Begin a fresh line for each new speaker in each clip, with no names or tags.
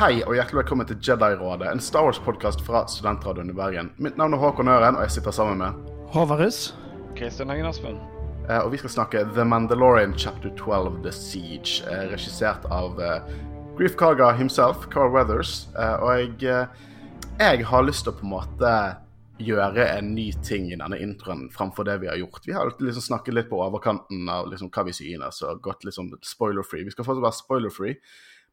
Hei og hjertelig velkommen til Jedi-rådet, en Star Wars-podkast fra Studentradioen i Bergen. Mitt navn er Håkon Øren, og jeg sitter sammen med
Håvarus.
Kristian Hengen Aspen.
eh, Og vi skal snakke The Mandalorian chapter 12, The Siege, eh, regissert av eh, Grief Karga himself, Carl Weathers. Eh, Og jeg, eh, jeg har lyst til å på en måte gjøre en ny ting i denne introen framfor det vi har gjort. Vi har liksom snakket litt på overkanten av liksom hva vi synes, og gått litt sånn spoiler-free. Vi skal fortsatt være spoiler-free.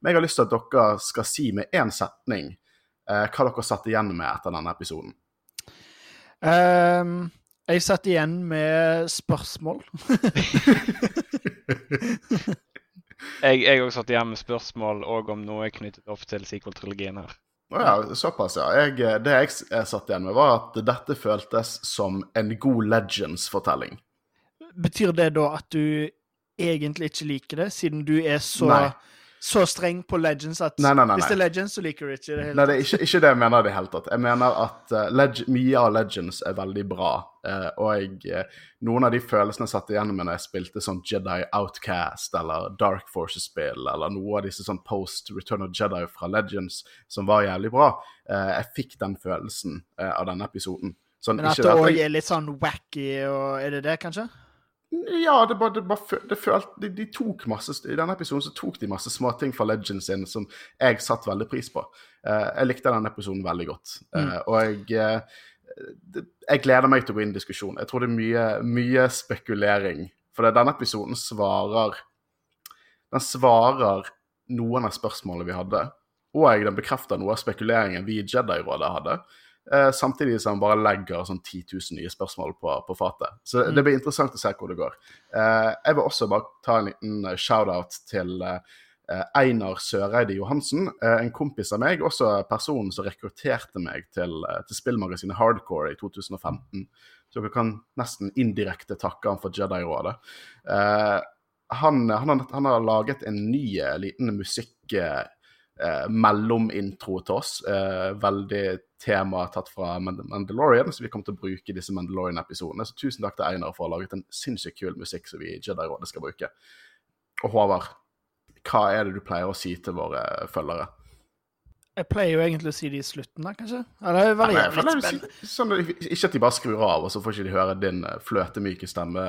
Men jeg har lyst til at dere skal si med én setning eh, hva dere satt igjen med etter denne episoden.
Um, jeg satt igjen med spørsmål.
Jeg òg satt igjen med spørsmål og om noe knyttet opp til sequel-trilogien her.
Å ja, såpass, ja. Jeg, eh, det jeg jeg satt igjen med, var at dette føltes som en god Legends-fortelling.
Betyr det da at du egentlig ikke liker det, siden du er så,
Nei.
Så streng på Legends at
Nei, nei, nei,
hvis det er Legends, så liker du ikke det
Nei, det er ikke, ikke det jeg mener i det hele tatt. Jeg mener at uh, mye av Legends er veldig bra. Uh, og jeg, uh, noen av de følelsene jeg satt igjen med når jeg spilte sånn Jedi Outcast eller Dark Forces-spill, eller noe av disse sånn post Return of Jedi fra Legends som var jævlig bra, jeg fikk den følelsen av denne episoden. Sånn,
Men at det òg er litt sånn wacky, og er det det, kanskje?
Ja, det bare, det bare det følte de, de tok masse I denne episoden så tok de masse småting fra Legends inn som jeg satte veldig pris på. Uh, jeg likte denne episoden veldig godt. Eh, og jeg eh, det, Jeg gleder meg til å gå inn i diskusjon. Jeg tror det er mye, mye spekulering. For denne episoden svarer Den svarer noen av spørsmålene vi hadde. Og den bekrefter noe av spekuleringen vi i Jedi-rådet hadde. Eh, samtidig som han bare legger sånn 10 000 nye spørsmål på, på fatet. Så det blir interessant å se hvor det går. Eh, jeg vil også bare ta en liten eh, shout-out til Einar Søreide Johansen, en kompis av meg, også personen som rekrutterte meg til, til spillmagasinet Hardcore i 2015. Så dere kan nesten indirekte takke han for Jedi-rådet. Eh, han, han, han har laget en ny liten musikk... Eh, eh, mellomintro til oss. Eh, veldig tema tatt fra Mandalorian, så vi kommer til å bruke disse Mandalorian-episodene. Så tusen takk til Einar for å ha laget en sinnssykt kul musikk som vi i Jedi-rådet skal bruke. Og Håvard, hva er det du pleier å si til våre følgere?
Jeg pleier jo egentlig å si det i slutten, da, kanskje? Eller det
er
varierer
jeg
litt
du
spennende.
sånn, ikke at de bare skrur av, og så får ikke de høre din eh, fløtemyke stemme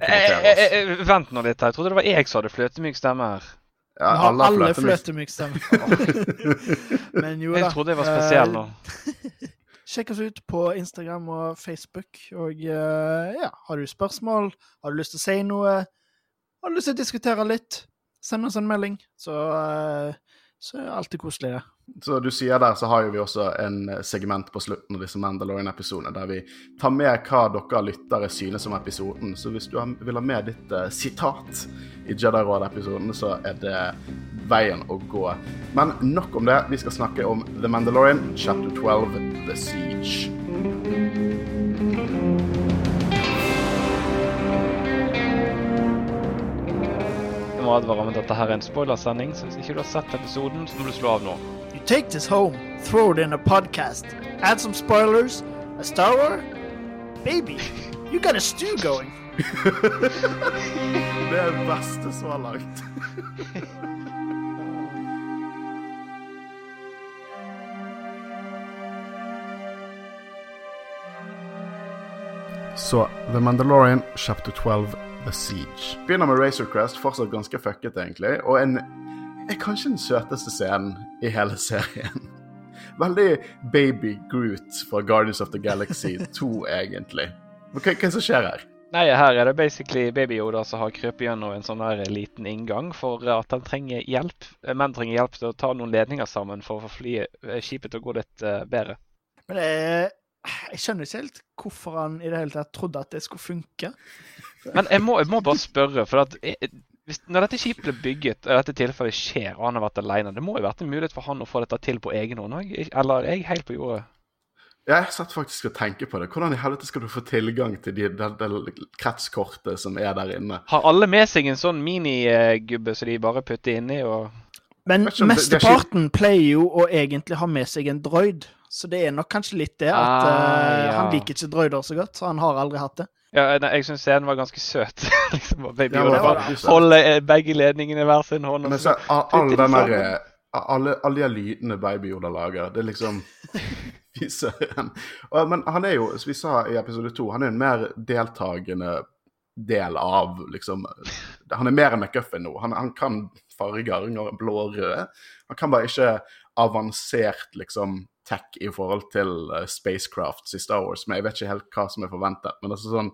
Jeg,
jeg,
jeg,
eh, vent nå litt her. Jeg trodde det var jeg som hadde fløtemyk stemme her.
Ja,
Vi har
alle
alle
fløtemyk.
Men jo da.
Jeg trodde jeg var spesiell nå.
Eh, Sjekk oss ut på Instagram og Facebook. Og eh, ja, har du spørsmål, har du lyst til å si noe, har du lyst til å diskutere litt, send oss en melding. Så, eh, så er det alltid koselig, det.
Så du sier der, så har jo vi også en eh, segment på slutten av disse Mandalorian-episodene der vi tar med hva dere lyttere synes om episoden. Så hvis du vil ha med ditt uh, sitat i Jedi-råd-episoden, så er det veien å gå. Men nok om det. Vi skal snakke om The Mandalorian, chapter 12, The Siege.
Må advare om at dette her er en spoilersending, så hvis ikke du har sett episoden, så må du slå av nå.
You take this home, throw it in a podcast, add some spoilers, a Star Wars. Baby, you got a stew going.
Det er det beste så langt. Så The Mandalorian chapter 12 The Siege. Begynner med Razor Crest, fortsatt ganske fucket, egentlig. Og en er kanskje den søteste scenen i hele serien. Veldig baby Groot fra Guardians of the Galaxy 2, egentlig. Men Hva, hva som skjer her?
Nei, her er det basically Baby Yoda som har krøpet gjennom en sånn der liten inngang for at han trenger hjelp. Eh, Menn trenger hjelp til å ta noen ledninger sammen for å få flyet, eh, skipet til å gå litt uh, bedre.
Men jeg, jeg skjønner ikke helt hvorfor han i det hele tatt trodde at det skulle funke.
Men jeg må, jeg må bare spørre, for at jeg, hvis, når dette skipet ble bygget, og dette tilfellet skjer, og han har vært alene, det må jo vært en mulighet for han å få dette til på egen hånd òg? Eller er jeg helt på jordet?
Jeg satt faktisk og tenkte på det. Hvordan i helvete skal du få tilgang til de, det, det kretskortet som er der inne?
Har alle med seg en sånn minigubbe som de bare putter inni og
Men mesteparten pleier jo å egentlig ha med seg en droid. Så det er nok kanskje litt det at
Ah,
eh,
ja.
han liker ikke droider så godt. Så han har aldri hatt det.
Ja, nei, jeg syns scenen var ganske søt. liksom, Baby
Ja,
bare holde eh, begge ledningene i hver sin hånd.
Men
så-
så all, den der, eh, alle, alle de lydene Baby Yoda lager, det er liksom Fy søren. Men han er jo, som vi sa i episode to, han er en mer deltakende del av liksom Han er mer enn McGuffin nå. Han, han kan farger, blå og røde. Han kan bare ikke avansert liksom tech i forhold til uh, spacecrafts i Star Wars, men jeg vet ikke helt hva som er forventet. Men det er sånn,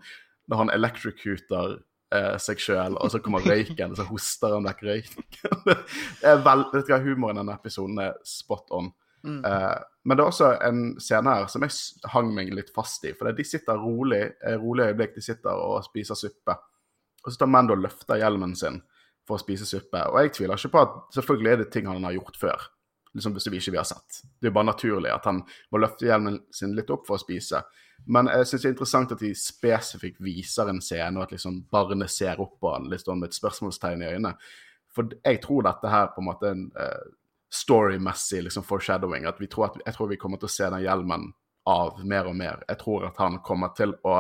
når han electrocuter eh, seg sjøl, og så kommer røyken, og så hoster han vekk røyken Det er vel, vet du hva, Humoren i denne episoden er spot on.
Mm.
Eh, men det er også en scene her som jeg hang meg litt fast i. For de sitter rolig, eh, rolig øyeblikk, de sitter og spiser suppe. Og så tar Mando og løfter hjelmen sin for å spise suppe. Og jeg tviler ikke på at selvfølgelig er det ting han har gjort før. Liksom som vi ikke har sett. Det er bare naturlig at han må løfte hjelmen sin litt opp for å spise. Men jeg syns det er interessant at de spesifikt viser en scene, og at liksom barnet ser opp på han sånn med et spørsmålstegn i øynene. For jeg tror dette her på en måte er en uh, storymessig liksom foreshadowing. At vi tror at, jeg tror vi kommer til å se den hjelmen av mer og mer. Jeg tror at han kommer til å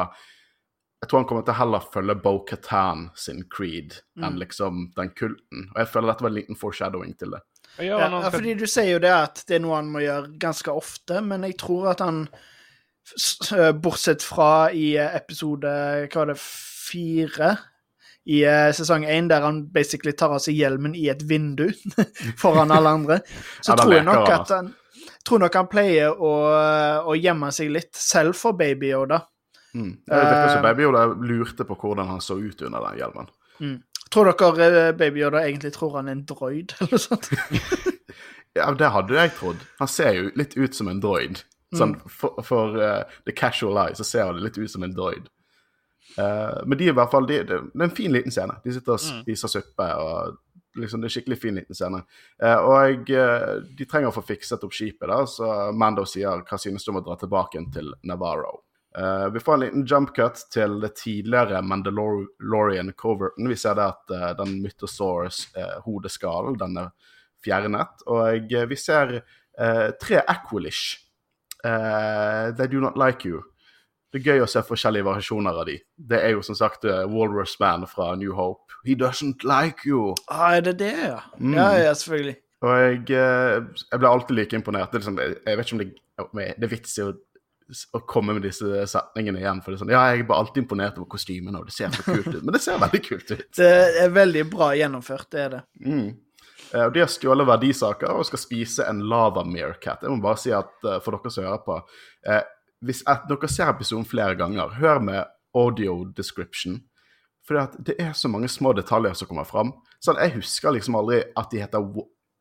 jeg tror han kommer til heller følge Bo-Katan sin creed enn liksom den kulten. Og jeg føler dette var en liten foreshadowing til det.
Ja, ja, fordi du sier jo det at det er noe han må gjøre ganske ofte, men jeg tror at han eh, Bortsett fra i eh, episode hva var det, fire i eh, sesong én, der han basically tar av seg hjelmen i et vindu foran alle andre, så
Ja,
tror jeg nok at han tror nok han pleier å, å gjemme seg litt, selv for Baby Yoda.
Mm. Det virker som. Baby Yoda lurte på hvordan han så ut under den hjelmen.
Tror dere eh, Baby Yoda egentlig tror han er en droid, eller noe sånt?
Ja, det hadde jeg trodd. Han ser jo litt ut som en droid. Sånn, for for uh, the casual eye så ser han litt ut som en droid. Uh, men de er i hvert fall de, det, det er en fin liten scene. De sitter og spiser suppe. og liksom Det er en skikkelig fin liten scene. Uh, og eh, de trenger å få fikset opp skipet, da, så Mando sier hva synes du om å dra tilbake til Navarro. Eh, vi får en liten jump cut til det tidligere Mandalorian-coverten. Vi ser det at uh, den Mythosaurus-hodeskallen den er fjernet. Og eh, vi ser eh, tre Aquilish. Eh, they do not like you. Det er gøy å se forskjellige variasjoner av de. Det er jo som sagt uh, Walrus Man fra New Hope. He doesn't like you.
Ah, er det det, ja?
Mm.
Ja, ja, selvfølgelig.
Og jeg, eh, jeg ble alltid like imponert. Det er liksom, jeg vet ikke om det, det er vits i å, å komme med disse setningene igjen. For det er sånn, ja, jeg blir alltid imponert over kostymene, og det ser så kult ut. Men det ser veldig kult ut.
Det er veldig bra gjennomført, det er det.
Mm. Eh, Og De har stjålet verdisaker og skal spise en lava meerkat. Jeg må bare si at eh, for dere som hører på eh, Hvis dere ser episoden flere ganger, hør med audio description. For det er så mange små detaljer som kommer fram. Sånn, Jeg husker liksom aldri at de heter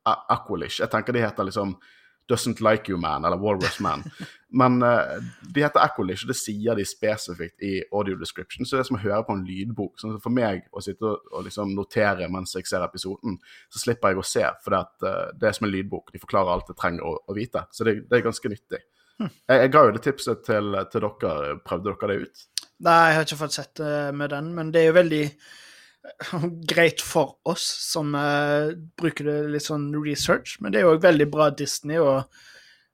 Aqualish. Jeg tenker de heter liksom Doesn't Like You Man eller Walrus Man. Men uh, de heter Aqualish, og det sier de spesifikt i audio description. Så det er som å høre på en lydbok. Så for meg å sitte og, og liksom notere mens jeg ser episoden, så slipper jeg å se, for det, at, eh, det er som en lydbok. De forklarer alt jeg trenger å, å vite. Så det, det er ganske nyttig. Jeg, jeg ga jo det tipset til, til dere. Prøvde dere det ut?
Nei, jeg har ikke fått sett det med den, men det er jo veldig eh, greit for oss som uh, bruker det litt sånn research, men det er jo også veldig bra Disney å,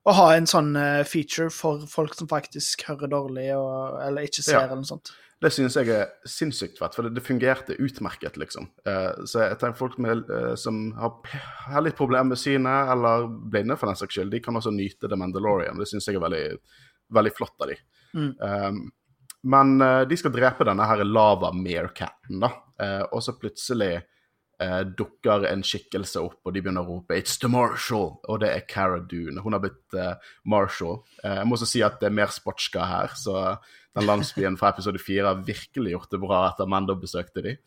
å ha en sånn eh, feature for folk som faktisk hører dårlig og, eller ikke ser
Ja.
eller noe sånt.
Det synes jeg er sinnssykt fett, for det, det fungerte utmerket, liksom. Eh, så jeg tenker folk med, eh, som har, har litt problemer med synet, eller blinde for den saks skyld, de kan også nyte The Mandalorian. Det synes jeg er veldig, veldig flott av de.
Mm.
Men eh, de skal drepe denne her lava meerkatten, da. Eh, og så plutselig eh, dukker en skikkelse opp, og de begynner å rope 'It's the Marshal!' Og det er Cara Dune. Hun har blitt eh, Marshal. Eh, jeg må også si at det er mer sportska her, så den landsbyen fra episode fire har virkelig gjort det bra etter Mando besøkte de.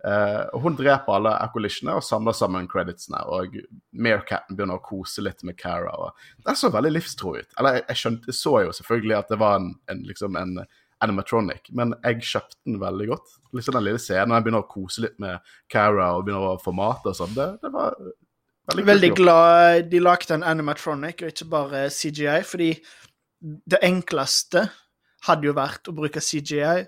Eh, og hun dreper alle accolishene og samler sammen creditsene. Og Meerkatten begynner å kose litt med Cara. og Den så veldig livstro ut. Eller jeg skjønte, så jo selvfølgelig at det var en, en, liksom en animatronic, men jeg kjøpte den veldig godt. Liksom Den lille scenen jeg begynner å kose litt med Cara og begynner å få mat og sånn, det, det var veldig, kult
Veldig glad de lagde en animatronic og ikke bare CGI, fordi det enkleste hadde jo vært å bruke CGI,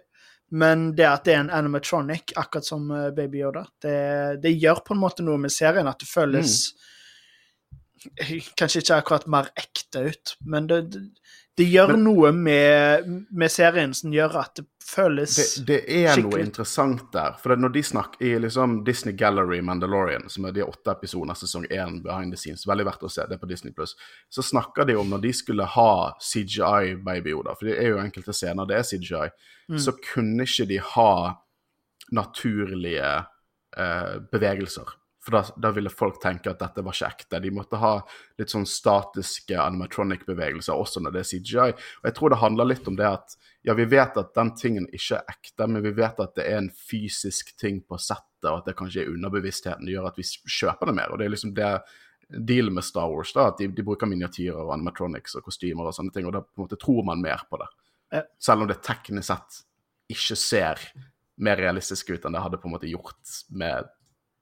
men det at det er en animatronic, akkurat som eh, Baby Yoda, det, det gjør på en måte noe med serien, at det føles
Mm.
kanskje ikke akkurat mer ekte ut, men det, det, det gjør
Men-
noe med, med serien som gjør at det føles
det, det er noe interessant der. For når de snakker i liksom Disney Gallery Mandalorian, som er de åtte episoder sesong én behind the scenes, veldig verdt å se, det er på Disney Pluss, så snakker de om når de skulle ha CGI-babyoder, for det er jo enkelte scener det er CGI, så kunne ikke de ha naturlige eh, bevegelser. For da, da ville folk tenke at dette var ikke ekte. De måtte ha litt sånn statiske animatronic-bevegelser også når det er CGI. Og jeg tror det handler litt om det at ja, vi vet at den tingen ikke er ekte, men vi vet at det er en fysisk ting på settet, og at det kanskje er underbevisstheten som gjør at vi kjøper det mer. Og det er liksom det dealen med Star Wars, da, at de, de bruker miniatyrer og animatronics og kostymer og sånne ting, og da på en måte tror man mer på det. Selv om det teknisk sett ikke ser mer realistisk ut enn det hadde på en måte gjort med,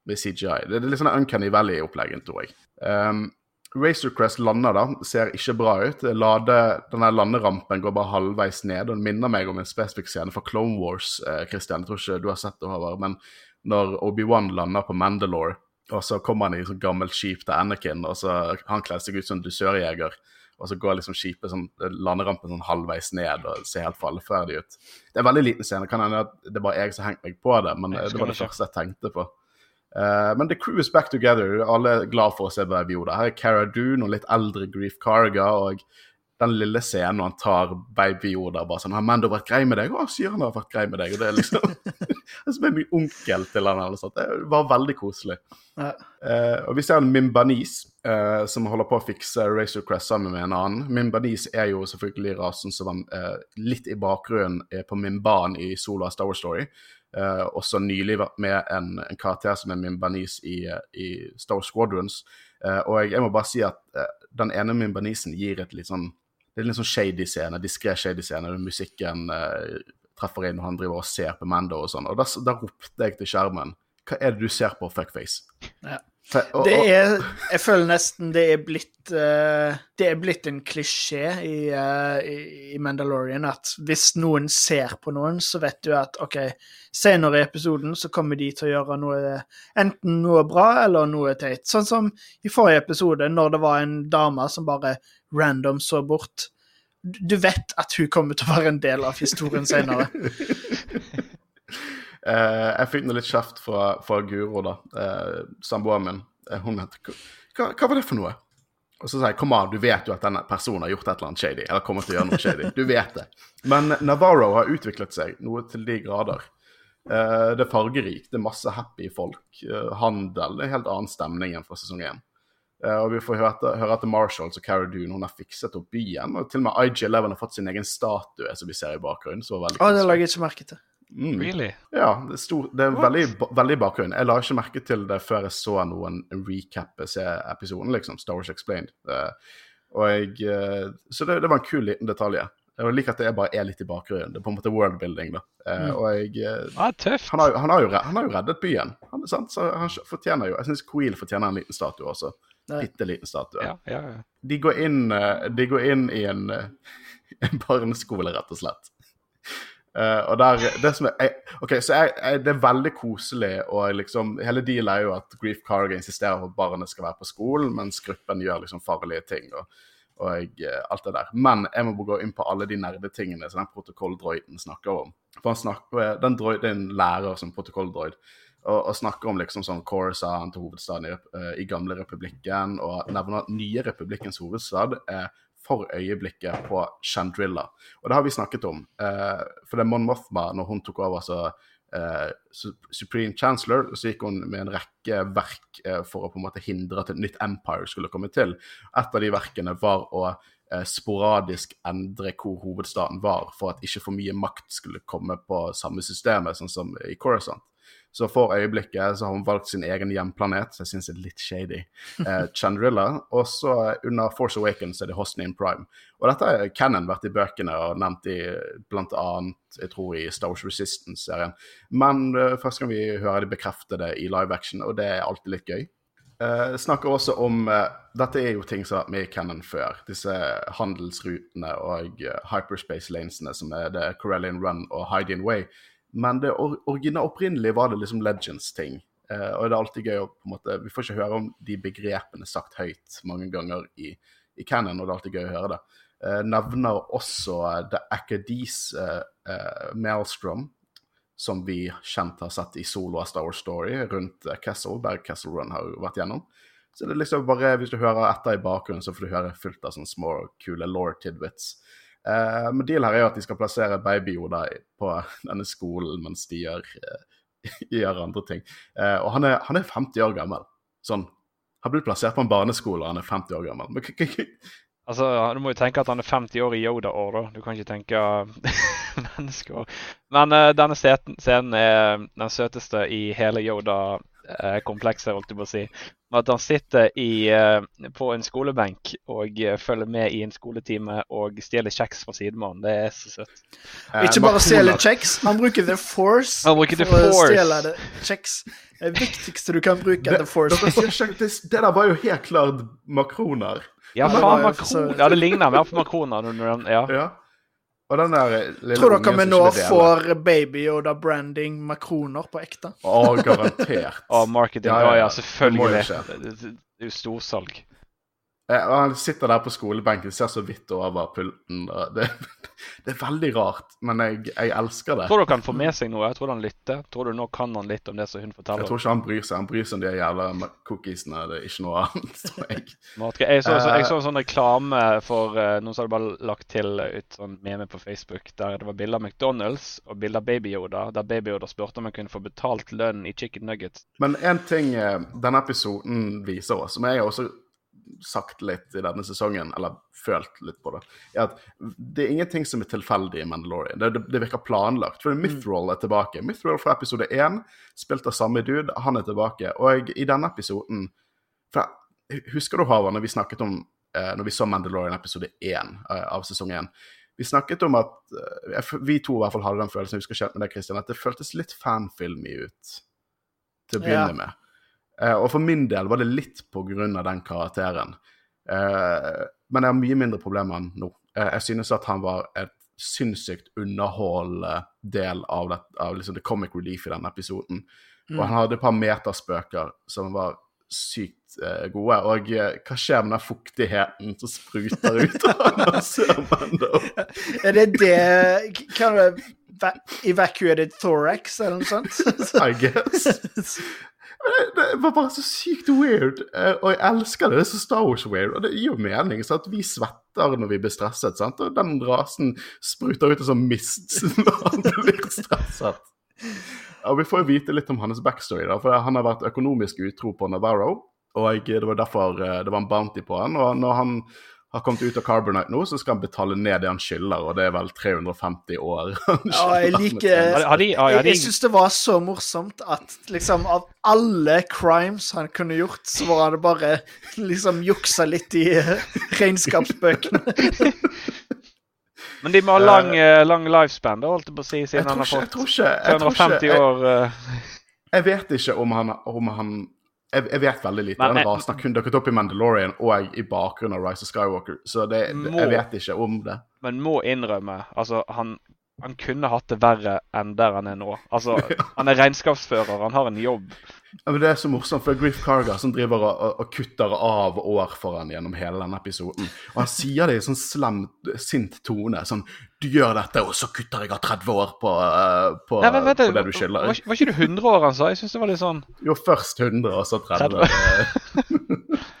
med CGI. Det er litt sånn Uncanny Valley-oppleggen, tror jeg. Um, Razor Crest lander da, ser ikke bra ut. Lade, denne landerampen går bare halvveis ned, og Den minner meg om en spesifikk scene fra Clone Wars, eh, Christian. Jeg tror ikke du har sett det, Håvard, men når Obi-Wan lander på Mandalore, og så kommer han i sånn gammelt skip til Anakin, og så han kler seg ut som en dusørjeger, og så går liksom skipet sånn, landerampen sånn halvveis ned og ser helt falleferdig ut. Det er en veldig liten scene. Kan hende at det er bare jeg som har hengt meg på det, men eh, det var det første jeg tenkte på. Eh, men The Crew is back together. Alle er glad for å se Baby Yoda. Her er Cara Dune og litt eldre Grief Carga. Og den lille scenen når han tar Baby Yoda bare sånn 'Har Mando vært grei med deg?' 'Å, sier han har vært grei med deg.' Og det er liksom Det er som en onkel til han eller sånt. Det var veldig koselig.
Ja.
Uh, og vi ser en Mimbanis uh, som holder på å fikse Razor Crest sammen med en annen. Mimbanis er jo selvfølgelig rasen som var eh, litt i bakgrunnen eh, på Mimban i Solo av Star Wars Story. Eh, også nylig vært med en, en karakter som er Mimbanis i, i Star Squadrons. Uh, og jeg må bare si at uh, den ene Mimbanisen gir et litt sånn det er en litt sånn shady scene, diskré shady scene, der musikken treffer inn, og han driver og ser på Mando og sånn. Og da, da ropte jeg til skjermen Hva er det du ser på, fuckface?
Ja. Det er Jeg føler nesten det er blitt uh, Det er blitt en klisjé i, uh, i, Mandalorian at hvis noen ser på noen, så vet du at OK, senere i episoden så kommer de til å gjøre noe Enten noe bra eller noe teit. Sånn som i forrige episode, når det var en dame som bare random så bort. Du du vet at hun kommer til å være en del av historien senere.
Eh, jeg fikk nå litt kjeft fra, fra Guro, da. Eh, Samboeren min. Eh, hun het hva, hva var det for noe? Og så sier jeg kom an, du vet jo at denne personen har gjort et eller annet shady. Eller kommer til å gjøre noe shady. Du vet det. Men Navarro har utviklet seg noe til de grader. Uh, det er fargerikt, det er masse happy folk. Uh, handel. Det er en helt annen stemning enn fra sesong én. Uh, og vi får høre at, høre at Marshalls og Cara Dune hun har fikset opp byen. Og til og med IG11 har fått sin egen statue, som vi ser i bakgrunnen. Så var veldig
Å, det la jeg ikke merke til.
Mm.
Really?
Ja, det er, stor, det er veldig, veldig i bakgrunnen. Jeg la ikke merke til det før jeg så noen recappe episoden, liksom. Star Wars Explained. Eh, og jeg, eh, så det, det var en kul liten detalj. Jeg liker at det bare er litt i bakgrunnen. Det er på en måte worldbuilding, da. Eh,
Mm.
Og jeg eh,
Ah, tøft.
han, har, han, har jo, han har jo reddet byen, han, sant? så han fortjener jo Jeg syns Queel fortjener en liten statue også. Bitte liten statue.
Ja, ja, ja.
De går inn, eh, de går inn i en, eh, en barneskole, rett og slett. Eh, og der, det som er, jeg, ok, så jeg, jeg, Det er veldig koselig, og liksom, hele dealet er jo at Grief Carga insisterer på at barnet skal være på skolen, mens gruppen gjør liksom farlige ting. og, og jeg, eh, alt det der. Men jeg må gå inn på alle de nerdetingene som den protokolldroiden snakker om. For han snakker, den droid, Det er en lærer som protokolldroid, og, og snakker om liksom sånn Coruscant til hovedstaden i, uh, i gamle republikken, og nevner at nye republikkens hovedstad er for øyeblikket på Chandrilla. Og det har vi snakket om. Eh, for det er Mon Mothma, når hun tok over så eh, Supreme Chancellor, så gikk hun med en rekke verk eh, for å på en måte hindre at et nytt empire skulle komme til. Et av de verkene var å eh, sporadisk endre hvor hovedstaden var, for at ikke for mye makt skulle komme på samme systemet, sånn som i Coruscant. Så for øyeblikket så har hun valgt sin egen hjemplanet, så jeg syns det er litt shady. Eh, Chandrilla. Og så under Force Awakens er det Hosnian Prime. Og dette har Cannon vært i bøkene og nevnt i annet, jeg tror, i Star Wars Resistance-serien. Men eh, først kan vi høre de bekrefte det i live action, og det er alltid litt gøy. Eh, snakker også om eh, Dette er jo ting som har vært med i Cannon før. Disse handelsrutene og eh, hyperspace lanesene som er The Corellian Run og Hydean Way. Men det original, origina opprinnelig var det liksom Legends-ting. Eh, og det er alltid gøy å på en måte Vi får ikke høre om de begrepene sagt høyt mange ganger i, i Cannon, og det er alltid gøy å høre det. eh, nevner også The Acadese uh, uh, Maelstrom, som vi kjent har sett i solo av Star Wars Story rundt uh, Castle, der Castle Run har vært gjennom. Så det er liksom bare, hvis du hører etter i bakgrunnen, så får du høre fullt av sånne små, kule law tidbits. Uh, men deal her er jo at de skal plassere Baby-Yoda på denne skolen mens de gjør, uh, gjør andre ting. Uh, og han er, han er, 50 år gammel. Sånn. Han blir plassert på en barneskole, og han er 50 år gammel. Men,
altså, Du må jo tenke at han er 50 år i Yoda-år, da. Du kan ikke tenke menneskeår. Men denne scenen er den søteste i hele Yoda Eh, komplekse, holdt jeg på å si. At han sitter i, eh, på en skolebenk og eh, følger med i en skoletime og stjeler kjeks fra sidemannen. Det er så søtt.
Ikke bare stjeler kjeks, han bruker The Force
han bruker the
for
force.
å stjele kjeks. Det viktigste du kan bruke
er
The Force.
Det, det, det der var jo helt klart makroner.
Ja, faen, makroner. Ja, det ligner mer på makroner. Ja.
ja. Og den der lille
Tror dere vi nå får Baby Yoda-branding med kroner på ekte?
Å, garantert.
Å, marketing. Ja, ja, ja selvfølgelig. Det, det, det er jo storsalg.
Eh, han sitter der på skolebenken, ser så vidt over pulten. Det, det, er veldig rart, men jeg, jeg, elsker det.
Tror du han får med seg noe? Jeg tror han lytter. Tror du nå kan han litt om det som hun forteller?
Jeg tror ikke han bryr seg. Han bryr seg om de jævla cookiesene. Det er ikke noe annet, tror jeg.
Jeg så, så, jeg så en sånn reklame for uh, noen som hadde bare lagt til ut sånn meme på Facebook, der det var bilde av McDonald's og bilde av Baby Yoda, der Baby Yoda spurte om han kunne få betalt lønn i chicken nuggets.
Men en ting denne episoden viser oss, som jeg også sagt litt i denne sesongen, eller følt litt på det, er at det er ingenting som er tilfeldig i Mandalorian. Det, det, det virker planlagt. For Mythrol er tilbake. Mythrol fra episode én, spilt av samme dude, han er tilbake. Og i denne episoden for Husker du, Håvard, når vi snakket om eh, når vi så Mandalorian episode én eh, av sesong én? Vi snakket om at eh, Vi to i hvert fall hadde den følelsen, jeg husker ikke med det, Christian, at det føltes litt fanfilmy ut til å begynne ja. med. Uh, og for min del var det litt av den karakteren. Uh, men jeg har mye mindre problemer enn nå. Uh, jeg synes at han var et sinnssykt underholdende del av, det, av liksom the comic relief i denne episoden. Mm. Og han hadde et par metaspøker som var sykt gode. Og hva skjer med den fuktigheten som spruter ut av han?
Er det det Kan det evacuated thorax, eller noe sånt?
I guess. Det var bare så sykt weird, eh, og jeg elsker det. Det er så Star Wars-weird. Og det gir jo mening. Sant? vi svetter når vi blir stresset, sant? og den rasen spruter ut en sånn mist når han blir stresset. Og vi får jo vite litt om hans backstory, da, for han har vært økonomisk utro på Navarro. Og det var derfor eh, det var en bounty på han. Og når han har kommet ut av Carbonite nå, så skal han betale ned det han skylder, og det er vel 350 år.
ja, jeg liker Jeg, jeg syns det var så morsomt at liksom av alle crimes han kunne gjort, så var det bare liksom juksa litt i regnskapsbøkene.
Men de må ha lang, uh, lang lifespan, da, holdt jeg på å si, siden han har fått 350 år uh...
Jeg vet ikke om han, om han jeg, jeg, vet veldig lite. Men, Den rasen har kun dukket opp i Mandalorian og i bakgrunnen av Rise of Skywalker, så det, må, jeg vet ikke om det.
Men må innrømme, altså han, han kunne hatt det verre enn der han er nå. Altså, Han er regnskapsfører, han har en jobb.
Ja, men Det er så morsomt, for Griff Carger som driver og, og, kutter av år for han gjennom hele denne episoden. Og han sier det i sånn slem, sint tone. Sånn 'Du gjør dette, og så kutter jeg av 30 år på, uh, på, Nei, men, på det du skylder'.
Var, var, ikke det 100 år han sa? Jeg syns det var litt sånn
Jo, først 100, og så 30. 30.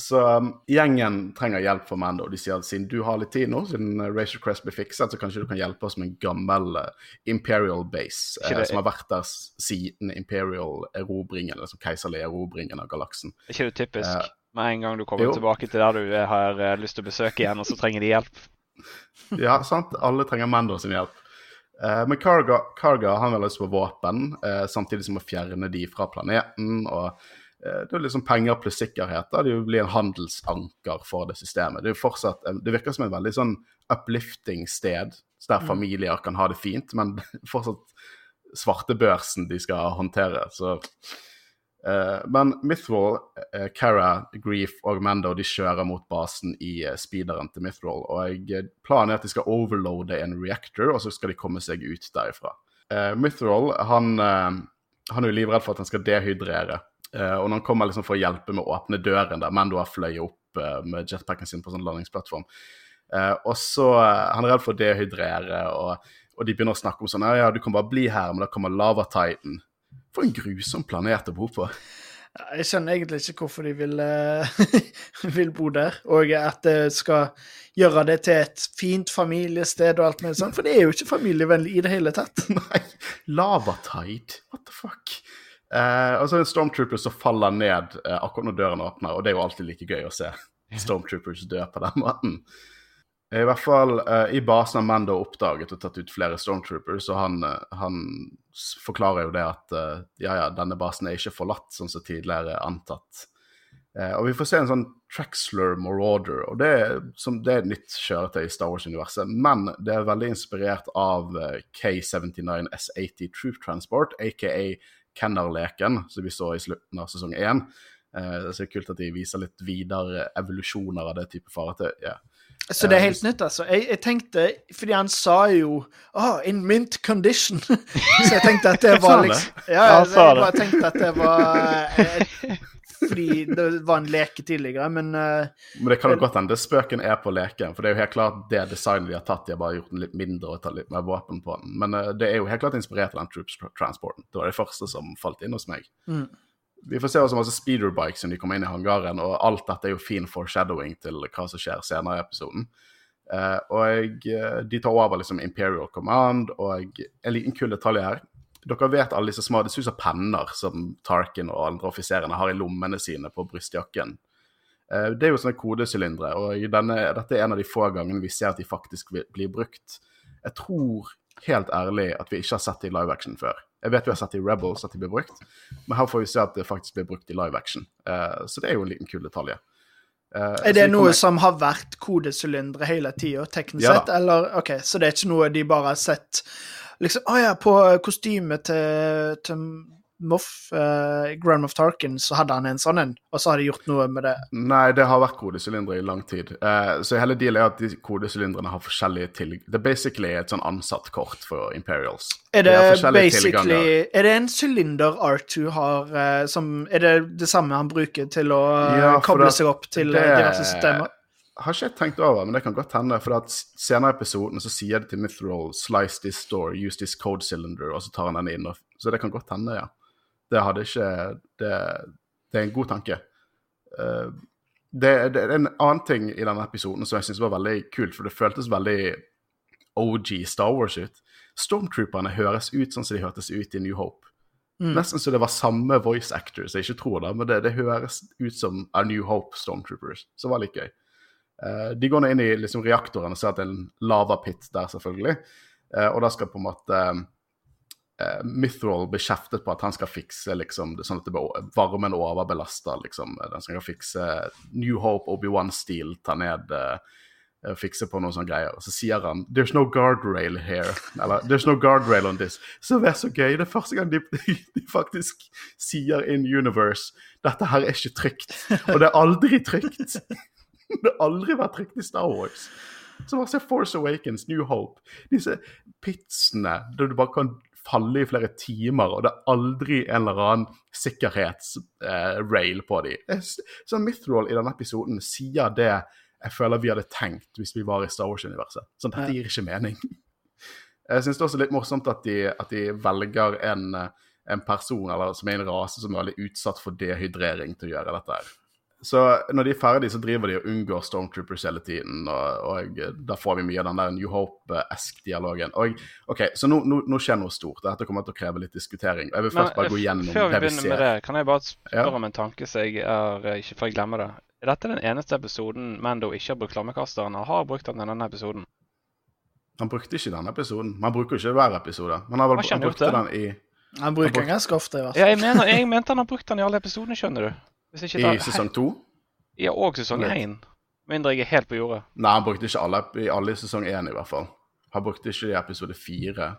Så um, gjengen trenger hjelp for Mando. De sier at siden du har litt tid nå, siden uh, Razor Crest blir fikset, så kanskje du kan hjelpe oss med en gammel uh, Imperial base uh, som har vært der siden Imperial erobringen, eller som keiserlig erobringen av galaksen.
Er ikke det typisk? Uh, med en gang du kommer jo. tilbake til der du har uh, lyst til å besøke igjen, og så trenger de hjelp?
ja, sant. Alle trenger Mando sin hjelp. Uh, men Karga, Karga han vil lyst på våpen, samtidig som å fjerne de fra planeten. og det er liksom penger pluss sikkerhet. Da. Det blir en handelsanker for det systemet. Det, fortsatt, det virker som et veldig sånn uplifting sted, der mm. familier kan ha det fint, men fortsatt svartebørsen de skal håndtere. Så, uh, men Mithral uh, Cara, Grief og Mando de kjører mot basen i uh, speederen til Mithral Og planen er at de skal overloade en reactor, og så skal de komme seg ut derifra. Mithral Mithril han, han er jo livredd for at han skal dehydrere. Uh, og når han kommer liksom for å hjelpe med å åpne døren der Mando har fløyet opp uh, med jetpacken sin på sånn landingsplattform, Eh, og så eh, Han er redd for å dehydrere, og, og de begynner å snakke om sånn Ja, du kan bare bli her, men da kommer Lava Titan. For en grusom planet å bo på.
Jeg skjønner egentlig ikke hvorfor de vil, eh, vil bo der, og at det skal gjøre det til et fint familiested og alt mulig sånt, for det er jo ikke familievennlig i det hele tatt.
Nei. Lavatide? What the fuck? Eh, og så er det en stormtrooper som faller ned eh, akkurat når døren åpner, og det er jo alltid like gøy å se stormtroopers dø på den måten. I hvert fall eh, i basen har Mando oppdaget og tatt ut flere stormtroopers, og han, han forklarer jo det at ja, ja, denne basen er ikke forlatt, sånn som tidligere antatt. Eh, og vi får se en sånn Traxler Marauder, og det, er- som, det er et nytt kjøretøy i Star Wars-universet, men det er veldig inspirert av eh, K79 S80 Troop Transport, aka Kenner-leken, som vi så i slutten av sesong én. Eh, så det er kult at de viser litt videre evolusjoner av det type fartøy. Yeah.
Så det er
Eh,
helt nytt, altså. Jeg, jeg tenkte, fordi han sa jo oh, in mint condition. så jeg tenkte at det var liksom Ja, jeg,
jeg,
bare tenkte at det var eh, Fordi det var en leke tidligere, men uh,
Men det kan jo godt hende spøken er på leken, for det er jo helt klart det designet de har tatt, de har bare gjort den litt mindre og tatt litt mer våpen på den. Men uh, det er jo helt klart inspirert av den Troops Transporten. Det var det første som falt inn hos meg.
Mm.
Vi får se også masse speederbikes når de kommer inn i hangaren, og alt dette er jo fin foreshadowing til hva som skjer senere i episoden. Uh, og eh, de tar over liksom Imperial Command, og en liten kul detalj her. Dere vet alle disse små Det ser ut som penner som Tarkin og andre offiserene har i lommene sine på brystjakken. Eh, Det er jo sånne kodesylindere, og i denne, dette er en av de få gangene vi ser at de faktisk blir brukt. Jeg tror helt ærlig at vi ikke har sett det i live action før. Jeg vet vi har sett det i Rebels at de blir brukt, men her får vi se at det faktisk blir brukt i live action. Eh, Så det er jo en liten kul detalj. Uh,
er det
vi
noe som har vært kodesylindere hele tida, teknisk
Ja
sett? Eller OK, så det er ikke noe de bare har sett liksom Å ja, på kostymet til, til Moff, eh, Grand Moff Tarkin, så hadde han en sånn en, og så har de gjort noe med det.
Nei, det har vært kodesylindere i lang tid. Eh, så hele dealen er at de kodesylindrene har forskjellige tilg... Det er basically et sånn ansatt kort for Imperials.
Er det
har
basically. Er det en sylinder R2 har eh, som Er det det samme han bruker til å eh,
Ja,
koble
det-
seg opp til
det-
eh, diverse systemer?
Har ikke jeg tenkt over, men det kan godt hende. For at senere i episoden så sier de til Mithril 'slice this door, use this code cylinder', og så tar han den inn. Og, så det kan godt hende, ja. Det hadde ikke Det, det er en god tanke. Uh, det, det er en annen ting i denne episoden som jeg syns var veldig kult, for det føltes veldig OG Star Wars ut. Stormtrooperne høres ut sånn som de hørtes ut i New Hope. Nesten så det var samme voice actors, jeg ikke tror det, men det, det høres ut som A New Hope Stormtroopers, som var litt gøy. Eh, de går nå inn i liksom, reaktoren og ser at det er en lavapit der, selvfølgelig. Eh, og da skal på en måte uh, Mithril bli kjeftet på at han skal fikse liksom, sånn at blir, varmen overbelaster. Liksom. Den skal fikse New Hope, Obi-Wan-stil, ta ned eh, eh, Fikse på noen sånne greier. Og så sier han 'There's no guardrail here'. Eller 'There's no guardrail on this'. Så det er så gøy. Det er første gang de, de faktisk sier in universe 'Dette her er ikke trygt'. Og det er aldri trygt. Det har aldri vært riktig Star Wars. Så bare se Force Awakens, New Hope. Disse pitsene der du bare kan falle i flere timer, og det er aldri en eller annen sikkerhetsrail på dem. Så Mithril i denne episoden sier det jeg føler vi hadde tenkt hvis vi var i Star Wars-universet. Sånn, dette gir ikke mening. Jeg syns det er også litt morsomt at de, at de velger en, en person eller som er en rase som er veldig utsatt for dehydrering til å gjøre dette her. Så når de er ferdige, så driver de og unngår Stormtroopers hele tiden, og, og da får vi mye av den der New Hope-esk-dialogen. Og OK, så nå, nå, nå skjer noe stort. Dette kommer til å kreve litt diskutering. Jeg vil først bare gå gjennom
før vi
det vi
begynner
ser.
med det, kan jeg bare spørre
Ja.
om en tanke så jeg er eh, ikke før jeg glemmer det. Er dette den eneste episoden Mando ikke har brukt flammekasteren? Han har brukt den i denne episoden.
Han brukte ikke denne episoden. Man bruker jo ikke hver episode. Men han, vel,
han
han brukte den i
Han bruker den ganske ofte, i hvert fall.
Ja, jeg, mener, jeg mente han har brukt den i alle episodene, skjønner du. Hvis ikke
I sesong to?
Ja, og sesong én. Mindre jeg er helt på jordet.
Nei, han brukte ikke alle i alle i sesong én, i hvert fall. Han brukte ikke i episode fire.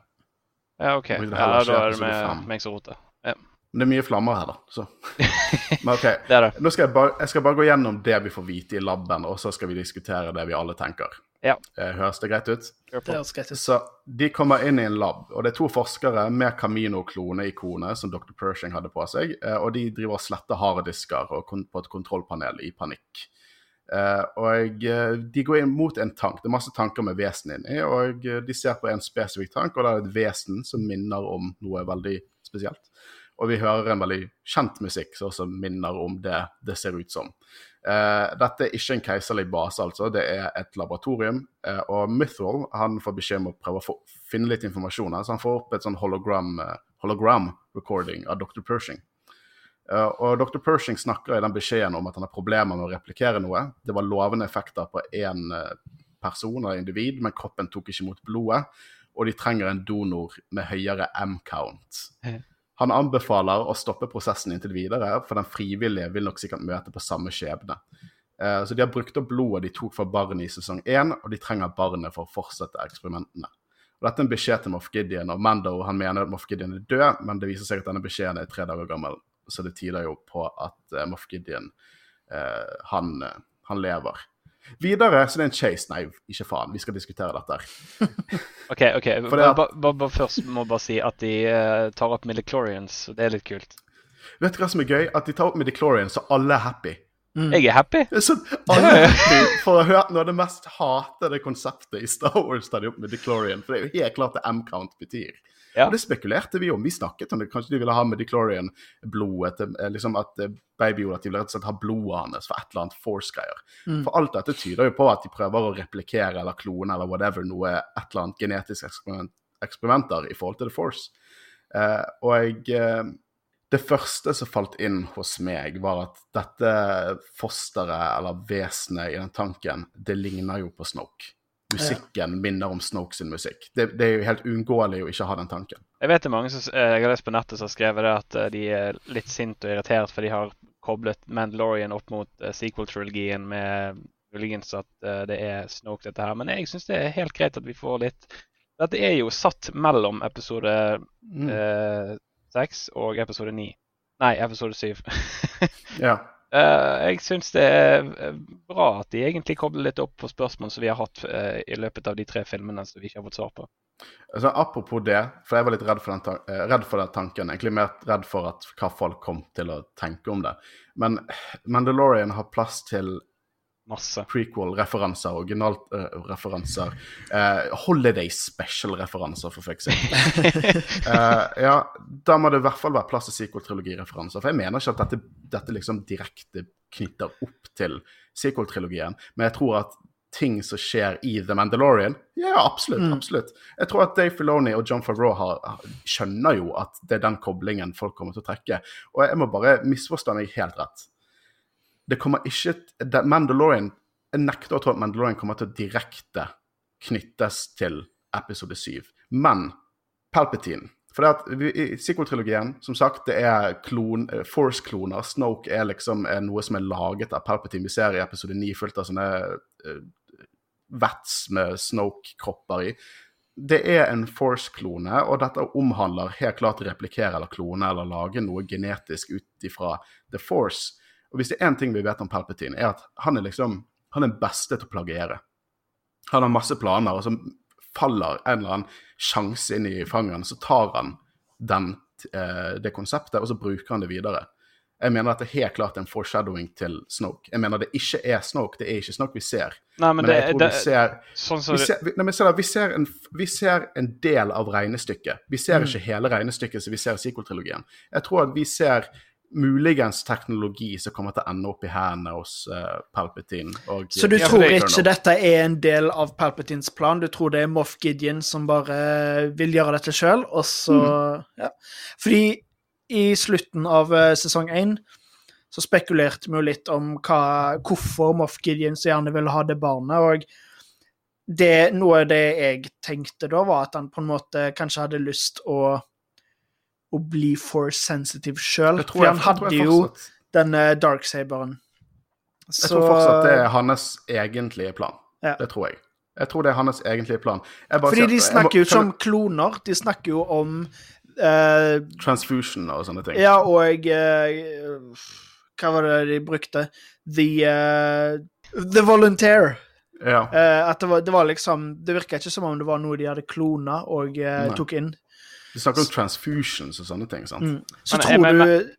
Ja, OK. Ja, da er det med meg som roter. Ja,
Men det er mye flammer her, da. Så. Men OK.
det er det.
Nå skal jeg, bare, jeg skal bare gå gjennom det vi får vite i laben, og så skal vi diskutere det vi alle tenker.
Ja.
Eh, Høres det greit ut?
Det høres greit ut.
Så de kommer inn i en lab, og det er to forskere med Camino-klone-ikonet som Dr. Pershing hadde på seg, eh, og de driver og sletter harddisker og på et kontrollpanel i panikk. Eh, og de går inn mot en tank. Det er masse tanker med vesen inni, og de ser på en spesifikk tank, og det er et vesen som minner om noe veldig spesielt. Og vi hører en veldig kjent musikk som minner om det det ser ut som. Eh, dette er ikke en keiserlig base, altså. Det er et laboratorium. Eh, og Mythrol han får beskjed om å prøve å få, finne litt informasjon. Så han får opp et sånn hologram, eh, hologram recording av Dr. Pershing. Eh, og Dr. Pershing snakker i den beskjeden om at han har problemer med å replikere noe. Det var lovende effekter på én person eller individ, men kroppen tok ikke imot blodet. Og de trenger en donor med høyere M-count. Han anbefaler å stoppe prosessen inntil videre, for den frivillige vil nok sikkert møte på samme skjebne. Eh, Så de har brukt opp blodet de tok fra barnet i sesong én, og de trenger barnet for å fortsette eksperimentene. Og Dette er en beskjed til Moff Gideon, og Mando han mener at Moff Gideon er død, men det viser seg at denne beskjeden er tre dager gammel, så det tyder jo på at eh, Moff Gideon eh, han, han lever. Videre så det er en chase. Nei, ikke faen, vi skal diskutere dette. her.
OK, ok.
At-
ba, ba, først må jeg bare si at de uh, tar opp midichlorians, det er litt kult.
Vet du hva som er gøy? At de tar opp Midichlorians, så alle er happy.
Jeg er happy.
Er sånn, alle er happy for å høre noe av det mest hatede konseptet i Star Wars tar de opp med midichlorian, for det er jo helt klart det M-count betyr.
Ja.
Og det spekulerte vi om. Vi snakket om det. Kanskje de ville ha midichlorian-blodet eh, liksom at eh, Baby at de ville rett og slett ha blodet hans for et eller annet Force-greier.
Mm.
For alt dette tyder jo på at de prøver å replikere eller klone eller whatever noe, et eller annet genetisk eksperiment, eksperimenter i forhold til The Force. Eh, og eh, det første som falt inn hos meg, var at dette fosteret, eller vesenet i den tanken, det ligner jo på Snoke. Musikken minner om Snoke sin musikk. Det, det er jo helt uunngåelig å ikke ha den tanken.
Jeg vet det er mange som eh, jeg har lest på nettet som har skrevet det at eh, de er litt sint og irritert for de har koblet Mandalorian opp mot eh, sequel-trilogien med muligens at det er Snoke, dette her. Men jeg syns det er helt greit at vi får litt Dette er jo satt mellom episode
Mm.
eh, seks og episode ni. Nei, episode syv.
Ja.
Eh, jeg syns det er eh, bra at de egentlig kobler litt opp på spørsmål som vi har hatt eh, i løpet av de tre filmene som vi ikke har fått svar på.
Altså, apropos det, for jeg var litt redd for, den, redd for den tanken. Egentlig mer redd for at, hva folk kom til å tenke om det. Men Mandalorian har plass til
Masse.
prequel-referanser, originalreferanser, uh, Holiday Special-referanser, for fuck's sake. uh, ja, da må det i hvert fall være plass til sequel-trilogireferanser. For jeg mener ikke at dette, dette liksom direkte knytter opp til sequel-trilogien, men jeg tror at ting som skjer i The Mandalorian Ja, absolutt.
Mm.
absolutt. Jeg tror at Dave Filoni og John Favreau har, har, skjønner jo at det er den koblingen folk kommer til å trekke. Og jeg må bare misforstå meg helt rett. Det kommer ikke Mandalorian Jeg nekter å tro at Mandalorian kommer til å direkte knyttes til episode 7. Men Palpatine For det at vi, i sequel-trilogien, som sagt, det er eh, Force-kloner. Snoke er liksom er noe som er laget av Palpatine. Vi ser i episode 9 fullt av sånne uh, vets med Snoke-kropper i. Det er en Force-klone, og dette omhandler helt klart replikere eller klone eller lage noe genetisk ut ifra The Force. Og hvis det er én ting vi vet om Palpatine, er at han er liksom han er den beste til å plagiere. Han har masse planer, og så faller en eller annen sjanse inn i fangeren, så tar han den, eh, det konseptet, og så bruker han det videre. Jeg mener at det er helt klart en foreshadowing til Snoke. Jeg mener det ikke er Snoke, det er ikke Snoke vi ser.
Nei, men,
Men
det,
jeg tror
det,
vi ser
sånn
vi ser, vi, nei, men da, vi, ser en, vi ser en del av regnestykket. Vi ser
Mm.
ikke hele regnestykket som vi ser i sequel-trilogien. Jeg tror at vi ser muligens teknologi som kommer til å ende opp i hendene hos uh, Palpatine. Og,
Så du
Ja,
tror ikke dette er en del av Palpatines plan? Du tror det er Moff Gideon som bare vil gjøre dette sjøl, og så ja. Fordi i slutten av uh, sesong én så spekulerte vi jo litt om hva, hvorfor Moff Gideon så gjerne ville ha det barnet, og det, noe av det jeg tenkte da, var at han på en måte kanskje hadde lyst å, å bli for sensitive sjøl. For han hadde jo denne darksaberen.
Jeg tror fortsatt det er hans egentlige plan.
Ja.
Det tror jeg. Jeg tror det er hans egentlige plan.
Fordi
sier-
de snakker jo ikke om kloner, de snakker jo om
uh, Transfusion og sånne ting.
Ja, og uh, Hva var det de brukte? The uh, The Volunteer.
Ja.
Eh, at det var, det var liksom Det virka ikke som om det var noe de hadde klona og eh, tok inn.
De snakker om transfusions og sånne ting. sant?
Mm. Så
Men-
tror
men-
du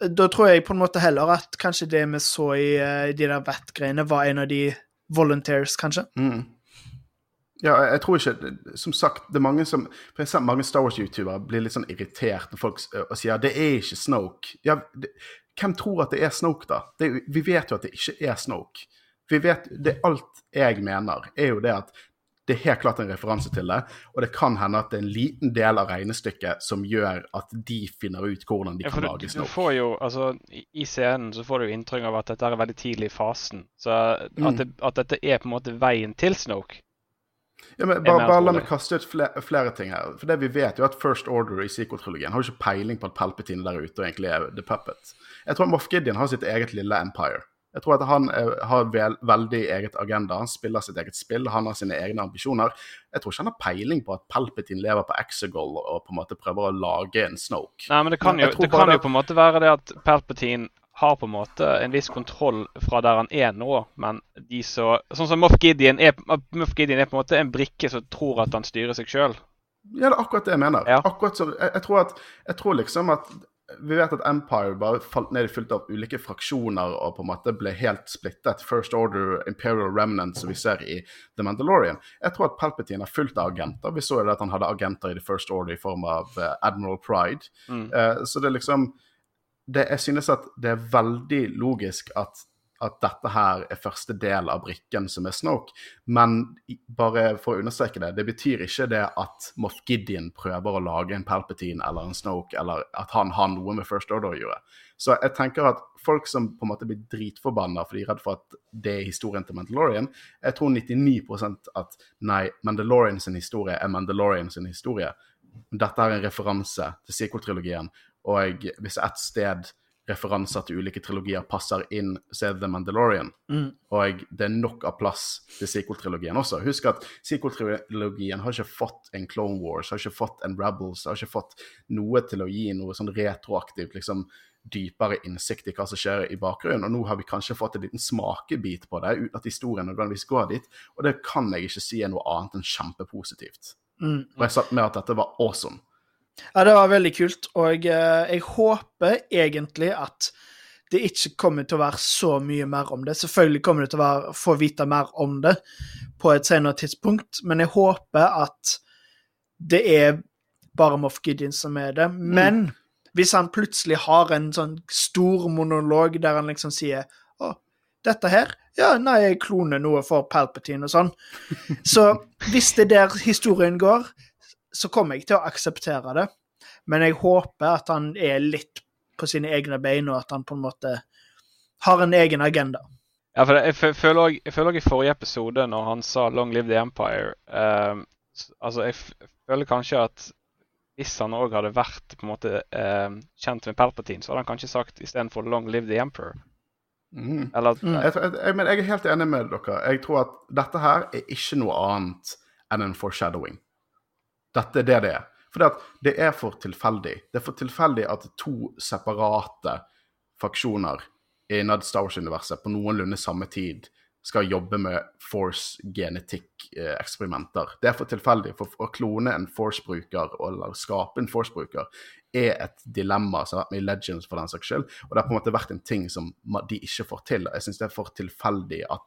da tror jeg på en måte heller at kanskje det vi så i uh, de der Vat-greiene, var en av de volunteers, kanskje.
Mm. Ja, jeg tror ikke Som sagt, det er mange som For eksempel, mange Star Wars-youtubere blir litt sånn irritert når folk uh, sier det er ikke Snoke. Ja, det, hvem tror at det er Snoke, da? Det vi vet jo at det ikke er Snoke. Vi vet, det Alt jeg mener, er jo det at det er helt klart en referanse til det, og det kan hende at det er en liten del av regnestykket som gjør at de finner ut hvordan de
Ja,
kan lage
du
Snoke.
får jo, altså, i, scenen så får du inntrykk av at dette er veldig tidlig i fasen. Så at,
Mm.
det, at dette er på en måte veien til Snoke.
Ja, men bare, bare la meg kaste ut flere, flere ting her. For det Vi vet jo at First Order i sequel-trilogien har jo ikke peiling på at Palpatine der ute og egentlig er The Puppet. Jeg tror Moff Gideon har sitt eget lille empire. Jeg tror at han er, har vel, veldig eget agenda. Han spiller sitt eget spill, han har sine egne ambisjoner. Jeg tror ikke han har peiling på at Palpatine lever på Exegol og på en måte prøver å lage en Snoke.
Nei, men det kan jo, det kan
det...
jo på en måte være det at Palpatine har på en måte en viss kontroll fra der han er nå, men de så Sånn som Moff Gideon er, Moff Gideon er på en måte en brikke som tror at han styrer seg sjøl.
Ja, det er akkurat det jeg mener.
Ja.
Akkurat som, jeg, jeg, tror at, jeg tror liksom at Vi vet at Empire bare falt ned i fullt av ulike fraksjoner og på en måte ble helt splittet. First Order, Imperial Remnant, som vi ser i The Mandalorian. Jeg tror at Palpatine er fullt av agenter. Vi så jo at han hadde agenter i The First Order i form av eh, Admiral Pride.
Mm.
Uh, så det er liksom det, Jeg synes at det er veldig logisk at, at dette her er første del av brikken som er Snoke. Men bare for å understreke det, det betyr ikke det at Moff Gideon prøver å lage en Palpatine eller en Snoke, eller at han har noe med First Order å gjøre. Så jeg tenker at folk som på en måte blir dritforbanna fordi de er redd for at det er historien til Mandalorian, jeg tror 99% at nei, Mandalorian sin historie er Mandalorian sin historie. Dette er en referanse til sequel-trilogien, og hvis et sted referanser til ulike trilogier passer inn, så er The Mandalorian.
Mm.
Og det er nok av plass til sequel-trilogien også. Husk at sequel-trilogien har ikke fått en Clone Wars, har ikke fått en Rebels, har ikke fått noe til å gi noe sånn retroaktivt, liksom dypere innsikt i hva som skjer i bakgrunnen. Og nå har vi kanskje fått en liten smakebit på det, uten at historien nødvendigvis går dit. Og det kan jeg ikke si er noe annet enn kjempepositivt.
Mm.
Og jeg satt med at dette var awesome.
Ja, det var veldig kult, og eh, jeg håper egentlig at det ikke kommer til å være så mye mer om det. Selvfølgelig kommer det til å være, få vite mer om det på et senere tidspunkt, men jeg håper at det er bare Moff Gideon som er det. Men hvis han plutselig har en sånn stor monolog der han liksom sier å, dette her Ja, nei, jeg kloner noe for Palpatine og sånn. Så hvis det er der historien går, så kommer jeg til å akseptere det. Men jeg håper at han er litt på sine egne bein, og at han på en måte har en egen agenda.
Ja, for jeg føler også, jeg føler også i forrige episode, når han sa 'Long live the Empire' eh, Altså, jeg føler kanskje at hvis han òg hadde vært på en måte eh, kjent med Palpatine, så hadde han kanskje sagt istedenfor 'Long live the Emperor'.
Mm.
Eller
Mm.
Jeg, jeg, jeg er helt enig med dere. Jeg tror at dette her er ikke noe annet enn en foreshadowing. Dette er det det er. For det, er for tilfeldig. Det er for tilfeldig at to separate faksjoner innad Star Wars-universet på noenlunde samme tid skal jobbe med Force-genetikk-eksperimenter. Det er for tilfeldig. For å klone en Force-bruker eller skape en Force-bruker er et dilemma som har vært med i Legends for den saks skyld. Og det har på en måte vært en ting som de ikke får til. Jeg syns det er for tilfeldig at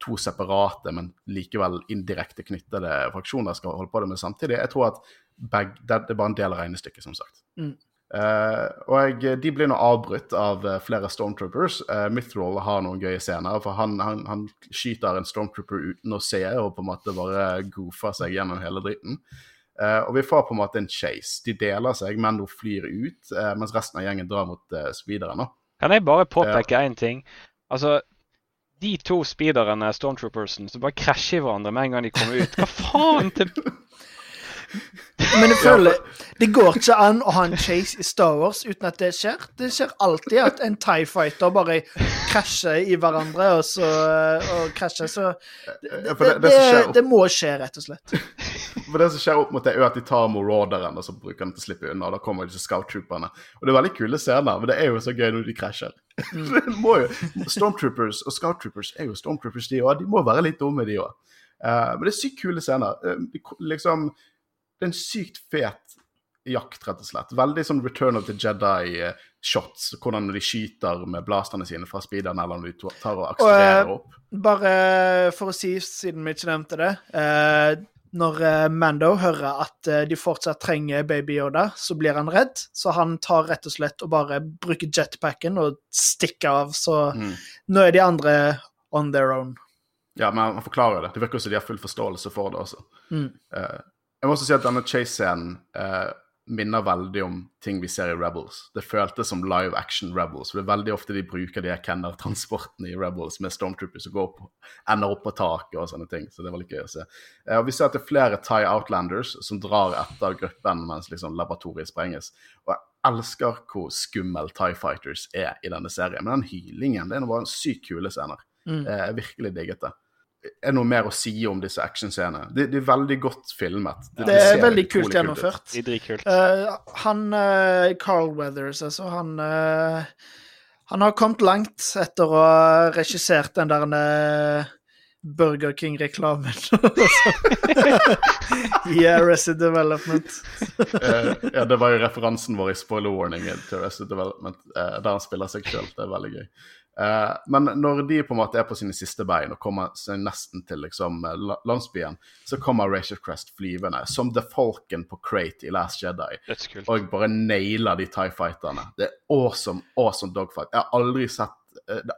to separate, men likevel indirekte knyttede fraksjoner skal holde på det med samtidig. Jeg tror at begge, det, det er bare en del av regnestykket, som sagt.
Mm.
Uh, og jeg, de blir nå avbrutt av eh, flere Stormtroopers. Uh, Mithril har noen gøye scener, for han, han, han skyter en Stormtrooper uten å se, og på en måte bare goofer seg gjennom hele dritten. Uh, og vi får på en måte en chase. De deler seg, Mendo flyr ut, mens resten av gjengen drar mot uh, speederen.
Kan jeg bare påpeke én ting? Altså, de to speederne, stormtroopersen, som bare krasjer i hverandre med en gang de kommer ut. Hva faen til
Men jeg føler det går ikke an å ha en chase i Star Wars uten at det skjer. Det skjer alltid at en Tie Fighter bare krasjer i hverandre og så og krasjer, så det, det,
det- det
må skje, rett og slett.
For det som skjer opp mot det, er at de tar Marauderen og så bruker den til å slippe unna. og Da kommer disse scout-trooperne. Og det er veldig kule scener, men det er jo så gøy når de krasjer. Mm. Stormtroopers og scout-troopers er jo stormtroopers, de òg. De må være litt dumme, de òg. men det er sykt kule scener. Uh, liksom Det er en sykt fet jakt, rett og slett. Veldig sånn Return of the Jedi, eh. Hvordan de skyter med blasterne sine fra speederen, eller når de tar og akselererer
Og, eh,
opp.
Bare for å si, siden vi ikke nevnte det eh, Når Mando hører at de fortsatt trenger Baby Yoda, så blir han redd. Så han tar rett og slett og bare bruker jetpacken og stikker av. Så
Mm.
nå er de andre on their own.
Ja, men han forklarer det. Det virker som de har full forståelse for det også.
Mm.
Jeg må også si at denne chase-scenen eh, minner veldig om ting vi ser i Rebels. Det føltes som live action Rebels. for Det er veldig ofte de bruker de Kenner-transportene i Rebels med Stormtroopers går på, ender opp på taket og sånne ting. Så det var litt gøy å se. Eh, og vi ser at det er flere Thai Outlanders som drar etter gruppen mens liksom laboratoriet sprenges. Og jeg elsker hvor skummel Thai Fighters er i denne serien. Men den hylingen, det er bare en sykt kule scener.
Mm.
Eh, Jeg virkelig digget det. Er noe mer å si om disse actionscenene? De, de er veldig godt filmet.
Det
de
er veldig kult
kult
gjennomført. Eh, han uh, Carl Weathers, altså, han uh, Han har kommet langt etter å ha regissert den der Burger King-reklamen i Arrested Development.
uh, ja, det var jo referansen vår i spoiler warningen til Arrested Development, uh, der han spiller seg sjøl. Det er veldig gøy. Eh, men når de på en måte er på sine siste bein og kommer seg nesten til liksom, eh, landsbyen, så kommer Rachel Crest flyvende, som The Falcon på Crate i Last Jedi, og bare nailer de Tie Fighterne. Det er awesome, awesome dogfight. Jeg har aldri sett eh,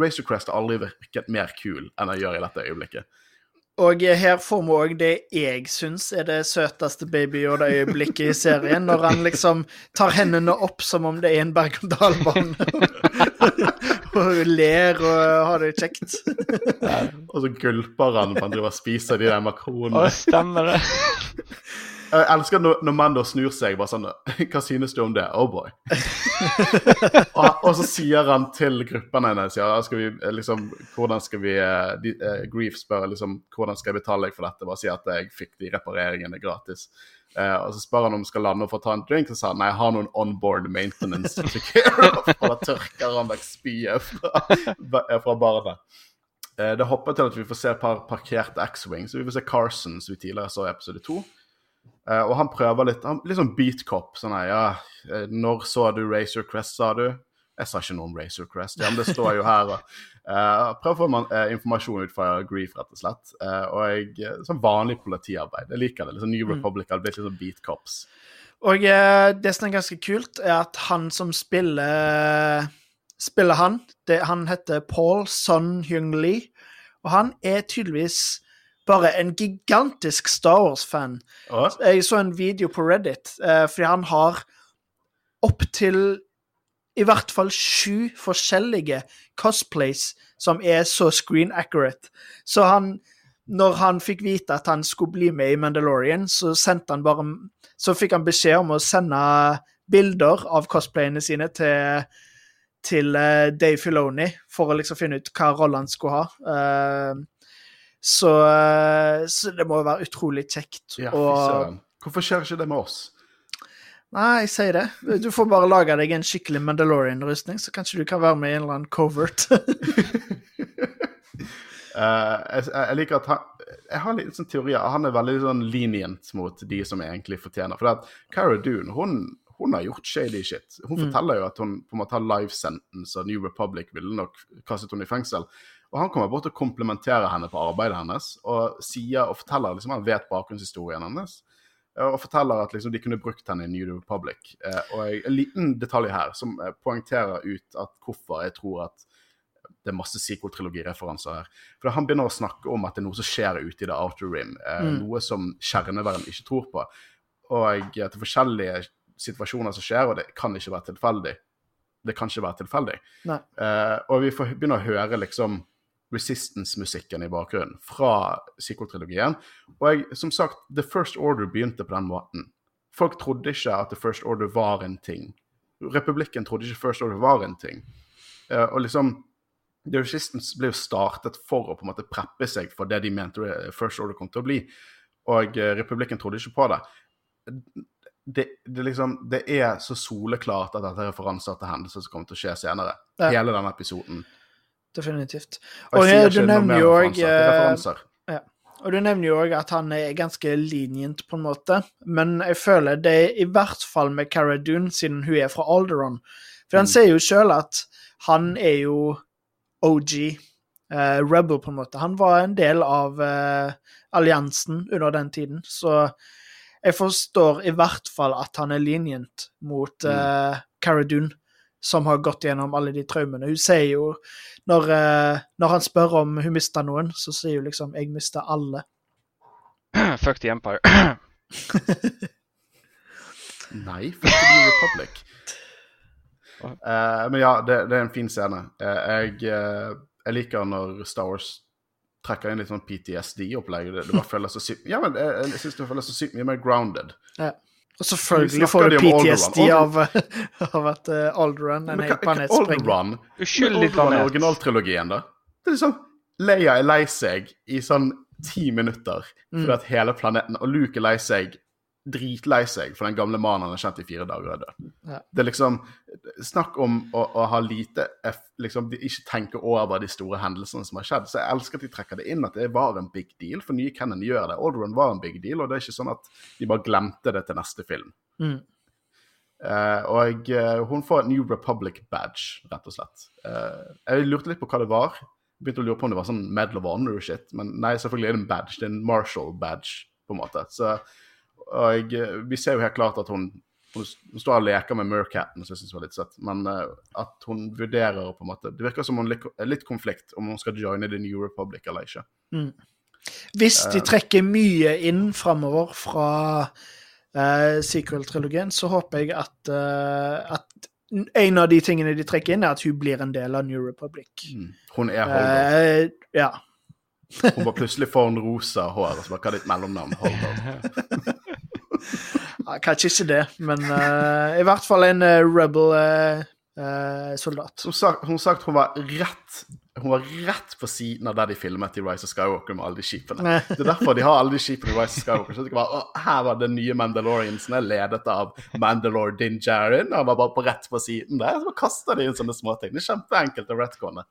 Rachel Crest har aldri virket mer kul enn jeg gjør i dette øyeblikket.
Og her får vi òg det jeg syns er det søteste Baby Yoda-øyeblikket i serien, når han liksom tar hendene opp som om det er en berg-og-dal-bane. og ler og har det kjekt.
Og så gulper han når han driver og spiser de der makronene.
Å, stemmer det.
Jeg elsker når, når da snur seg bare sånn Hva synes du om det? Oh boy. og, og så sier han til gruppen hennes ja, skal vi, eh, liksom, hvordan skal vi eh, de, uh, Grief spør liksom hvordan skal jeg betale deg for dette. Bare si at jeg fikk de repareringene gratis. Eh, og så spør han om han skal lande og få ta en drink, og sa han nei, jeg har noen onboard maintenance to take care of. Og da tørker han vekk spyet fra, fra barnet. Uh, det hopper til at vi får se et par parkerte X-Wing. Så vi får se Carson, som vi tidligere så i episode to. Uh, og han prøver litt han, Litt sånn beat cop. Sånn her, ja eh, Når så du Razor Crest, sa du? Jeg sa ikke noe om Razor Crest. Ja, men det står jo her. Eh, prøv å få man, uh, informasjon ut fra Grief, rett og slett. Uh, og jeg, sånn vanlig politiarbeid. Jeg liker det. Sånn New Republic hadde blitt litt sånn beat cops.
Og det som er ganske kult, er at han som spiller Spiller han, det, han heter Paul Son Hyung Lee, og han er tydeligvis bare en gigantisk Star Wars-fan. Jeg så en video på Reddit, fordi han har opptil i hvert fall sju forskjellige cosplays som er så screen accurate. Så han Når han fikk vite at han skulle bli med i Mandalorian, så sendte han bare Så fikk han beskjed om å sende bilder av cosplayene sine til til eh, Dave Filoni for å liksom finne ut hva rolle han skulle ha. Eh, så, eh, så det må jo være utrolig kjekt.
ja. Hvorfor skjer ikke det med oss?
Nei, jeg sier det. Du får bare lage deg en skikkelig Mandalorian-rustning, så kanskje du kan være med i en eller annen covert.
uh, jeg, jeg liker at han Jeg har litt sånn teorier. Han er veldig sånn lenient mot de som egentlig fortjener. For det at Cara Dune, hun, hun har gjort shady shit. Hun forteller jo at hun på en måte har live sentence, og New Republic ville nok kastet henne i fengsel. Og han kommer bort og komplementerer henne på arbeidet hennes, og sier og forteller liksom Han vet bakgrunnshistorien hennes. Og forteller at liksom de kunne brukt henne i New Republic. Eh, og en liten detalj her som eh, poengterer ut at hvorfor jeg tror at det er masse sequel-trilogireferanser her. For Han begynner å snakke om at det er noe som skjer ute i The Outer Rim. Eh,
Mm.
Noe som kjerneverden ikke tror på. Og at det er forskjellige situasjoner som skjer, og det kan ikke være tilfeldig. Det kan ikke være tilfeldig. Eh, og vi får begynne å høre liksom Resistance-musikken i bakgrunnen fra sequel-trilogien. Og jeg, som sagt, The First Order begynte på den måten. Folk trodde ikke at The First Order var en ting. Republikken trodde ikke First Order var en ting. Eh, og liksom The Resistance ble jo startet for å på en måte preppe seg for det de mente First Order kom til å bli. Og eh, republikken trodde ikke på det. Det, det, liksom, det er så soleklart at dette er referanser til hendelser som kommer til å skje senere. Hele denne episoden.
Definitivt.
Og
Og
jeg
eh, du nevner jo òg.
Det er.
Og du nevner jo òg at han er ganske lenient, på en måte. Men jeg føler det er i hvert fall med Cara Dune, siden hun er fra Alderon. For han
Mm.
sier jo sjøl at han er jo OG, uh, Rebel, på en måte. Han var en del av uh, alliansen under den tiden, så jeg forstår i hvert fall at han er lenient mot eh, Cara Dune, som har gått gjennom alle de traumene. Hun sier jo når, eh, når han spør om hun mista noen, så sier hun liksom 'jeg mista alle'.
Fuck the Empire.
Nei, fuck the New Republic. Eh, men ja, det, det er en fin scene. Uh, jeg, uh, jeg liker når Star Wars trekker inn litt sånn PTSD-opplegg. Det, det bare føles så sykt Ja, men jeg, jeg syns det føles så sykt mye mer grounded.
Og selvfølgelig får du PTSD av, av at uh, Alderan, en hel planet, sprenger.
Alderaan
Uskyldig planet.
originaltrilogien, da. Det er liksom Leia er lei seg i sånn ti minutter fordi
Mm.
at hele planeten Og Luke er lei seg dritlei seg for den gamle mannen han har kjent i fire dager og er død.
Ja.
Det er liksom Snakk om å, å ha lite liksom, de Ikke tenke over de store hendelsene som har skjedd. Så jeg elsker at de trekker det inn at det var en big deal, for nye Kennan gjør det. Alderaan var en big deal, og det er ikke sånn at de bare glemte det til neste film.
Mm.
Uh, og uh, hun får New Republic badge, rett og slett. Uh, jeg lurte litt på hva det var. Begynte å lure på om det var sånn Medal of Honor-shit, men nei, selvfølgelig er det en badge. Det er en Marshall badge, på en måte. Så, og eh, vi ser jo helt klart at hun, hun, står og leker med Mercatten, som jeg syns var litt søtt, men eh, at hun vurderer på en måte Det virker som hun er litt konflikt om hun skal joine The New Republic eller ikke.
Hvis
Eh.
de trekker mye inn framover fra uh, sequel-trilogien, så håper jeg at, uh, at en av de tingene de trekker inn, er at hun blir en del av New Republic.
Hun er Holder.
Uh, ja.
Hun var plutselig får en rosa hår, og så var hva er ditt mellomnavn? Holder.
Ja, Kanskje ikke det, men uh, i hvert fall en uh, rebel-soldat.
Som sagt, hun sagt hun var rett Hun var rett på siden av der de filmet i Rise of Skywalker med alle de skipene. Det er derfor de har alle de skipene i Rise of Skywalker. Så det kan her var den nye Mandaloriansen ledet av Mandalore Din Djarin. Han var bare på rett på siden der. Så bare kaster de inn sånne småting. Det er kjempeenkelt å retconne.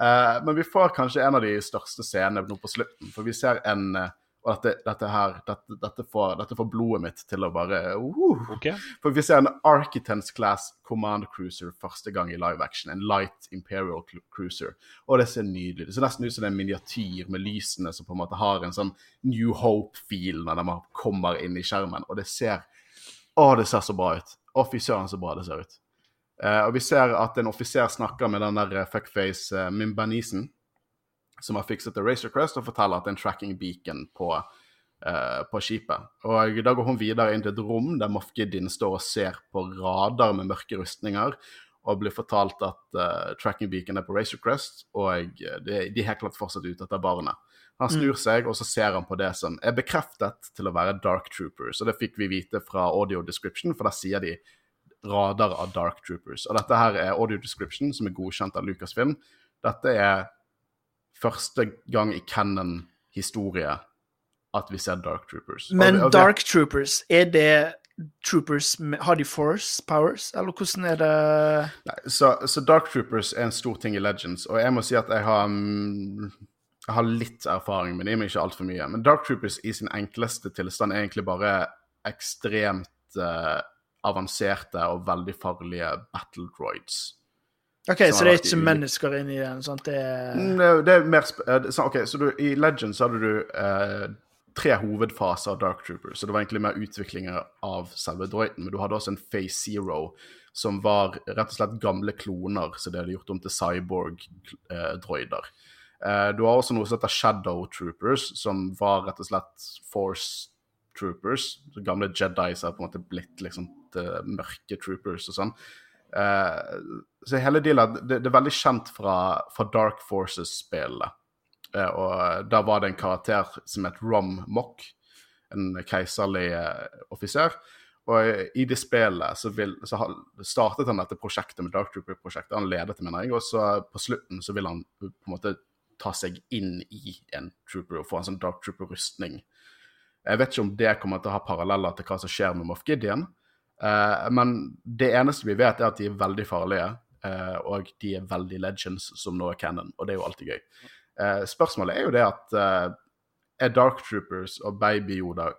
Uh, men vi får kanskje en av de største scenene nå på slutten, for vi ser en eh, Og dette, dette her dette, dette, får, dette får blodet mitt til å bare uh,
okay.
for vi ser en Architens Class Command Cruiser første gang i live action. En Light Imperial Cruiser. Og det ser nydelig ut. Det ser nesten ut som en miniatyr med lysene som på en måte har en sånn New Hope-feel når de kommer inn i skjermen. Og det ser Å, det ser så bra ut. Å, fy søren, så bra det ser ut. Uh, og vi ser at en offiser snakker med den der eh, fuckface uh, Mimbanisen, som har fikset The Racer Crest, og forteller at det er en tracking beacon på uh, på skipet. Og Da går hun videre inn til et rom der Moff Gideon står og ser på rader med mørke rustninger, og blir fortalt at uh, tracking beacon er på Racer Crest, og eh, de, de er klart fortsatt ute etter barnet. Han snur seg, og så ser han på det som er bekreftet til å være Dark Troopers. Og det fikk vi vite fra audio description, for der sier de rader av Dark Troopers. Og dette her er audio description, som er godkjent av Lucasfilm. Dette er første gang i Cannon-historie at vi ser Dark Troopers.
Men
og
Dark Troopers, er det troopers med Har de force powers, eller hvordan er det
Nei, så, så Dark Troopers er en stor ting i Legends, og jeg må si at jeg har mm, Jeg har litt erfaring med dem, men ikke altfor mye. Men Dark Troopers i sin enkleste tilstand er egentlig bare ekstremt uh, avanserte og veldig farlige battle droids.
OK, så det er ikke
i
mennesker inni den? Sant? Det er
Mm, Det er mer eh, så, Ok, så du, i Legends hadde du eh, tre hovedfaser av Dark Troopers, så det var egentlig mer utviklinger av selve droiden, men du hadde også en Phase Zero, som var rett og slett gamle kloner, så det hadde gjort om til cyborg-droider. Eh, du har også noe som heter Shadow Troopers, som var rett og slett Force Troopers. Så gamle Jedis har på en måte blitt liksom til mørke troopers og sånn. Eh, så hele dealet det, det er veldig kjent fra, fra Dark Forces-spillene. Eh, og da var det en karakter som het Rom Mock, en keiserlig eh, offiser. Og i det spillet så, vil, så startet han dette prosjektet med Dark Trooper-prosjektet. Han ledet det, mener jeg. Og så på slutten så vil han på en måte ta seg inn i en trooper og få en sånn Dark Trooper-rustning. Jeg vet ikke om det kommer til å ha paralleller til hva som skjer med Moff Gideon. Eh, men det eneste vi vet, er at de er veldig farlige, eh, og de er veldig legends, som nå er canon, og det er jo alltid gøy. Eh, spørsmålet er jo det at er Dark Troopers og Baby Yoda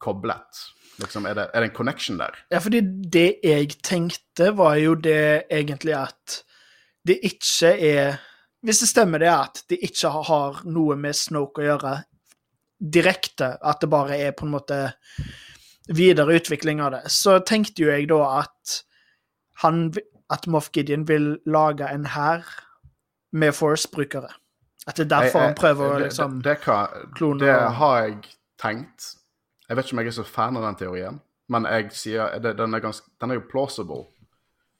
koblet? Liksom, er, det, er det en connection der?
Ja, fordi det jeg tenkte, var jo det egentlig at det ikke er Hvis det stemmer det at det ikke har noe med Snoke å gjøre direkte, at det bare er på en måte videre utvikling av det, så tenkte jo jeg da at han at Moff Gideon vil lage en hær med Force-brukere. At det er derfor han prøver å liksom
det, det, det,
klone
det har jeg tenkt. Jeg vet ikke om jeg er så fan av den teorien, men jeg sier det, den, er ganske, den er jo plausible.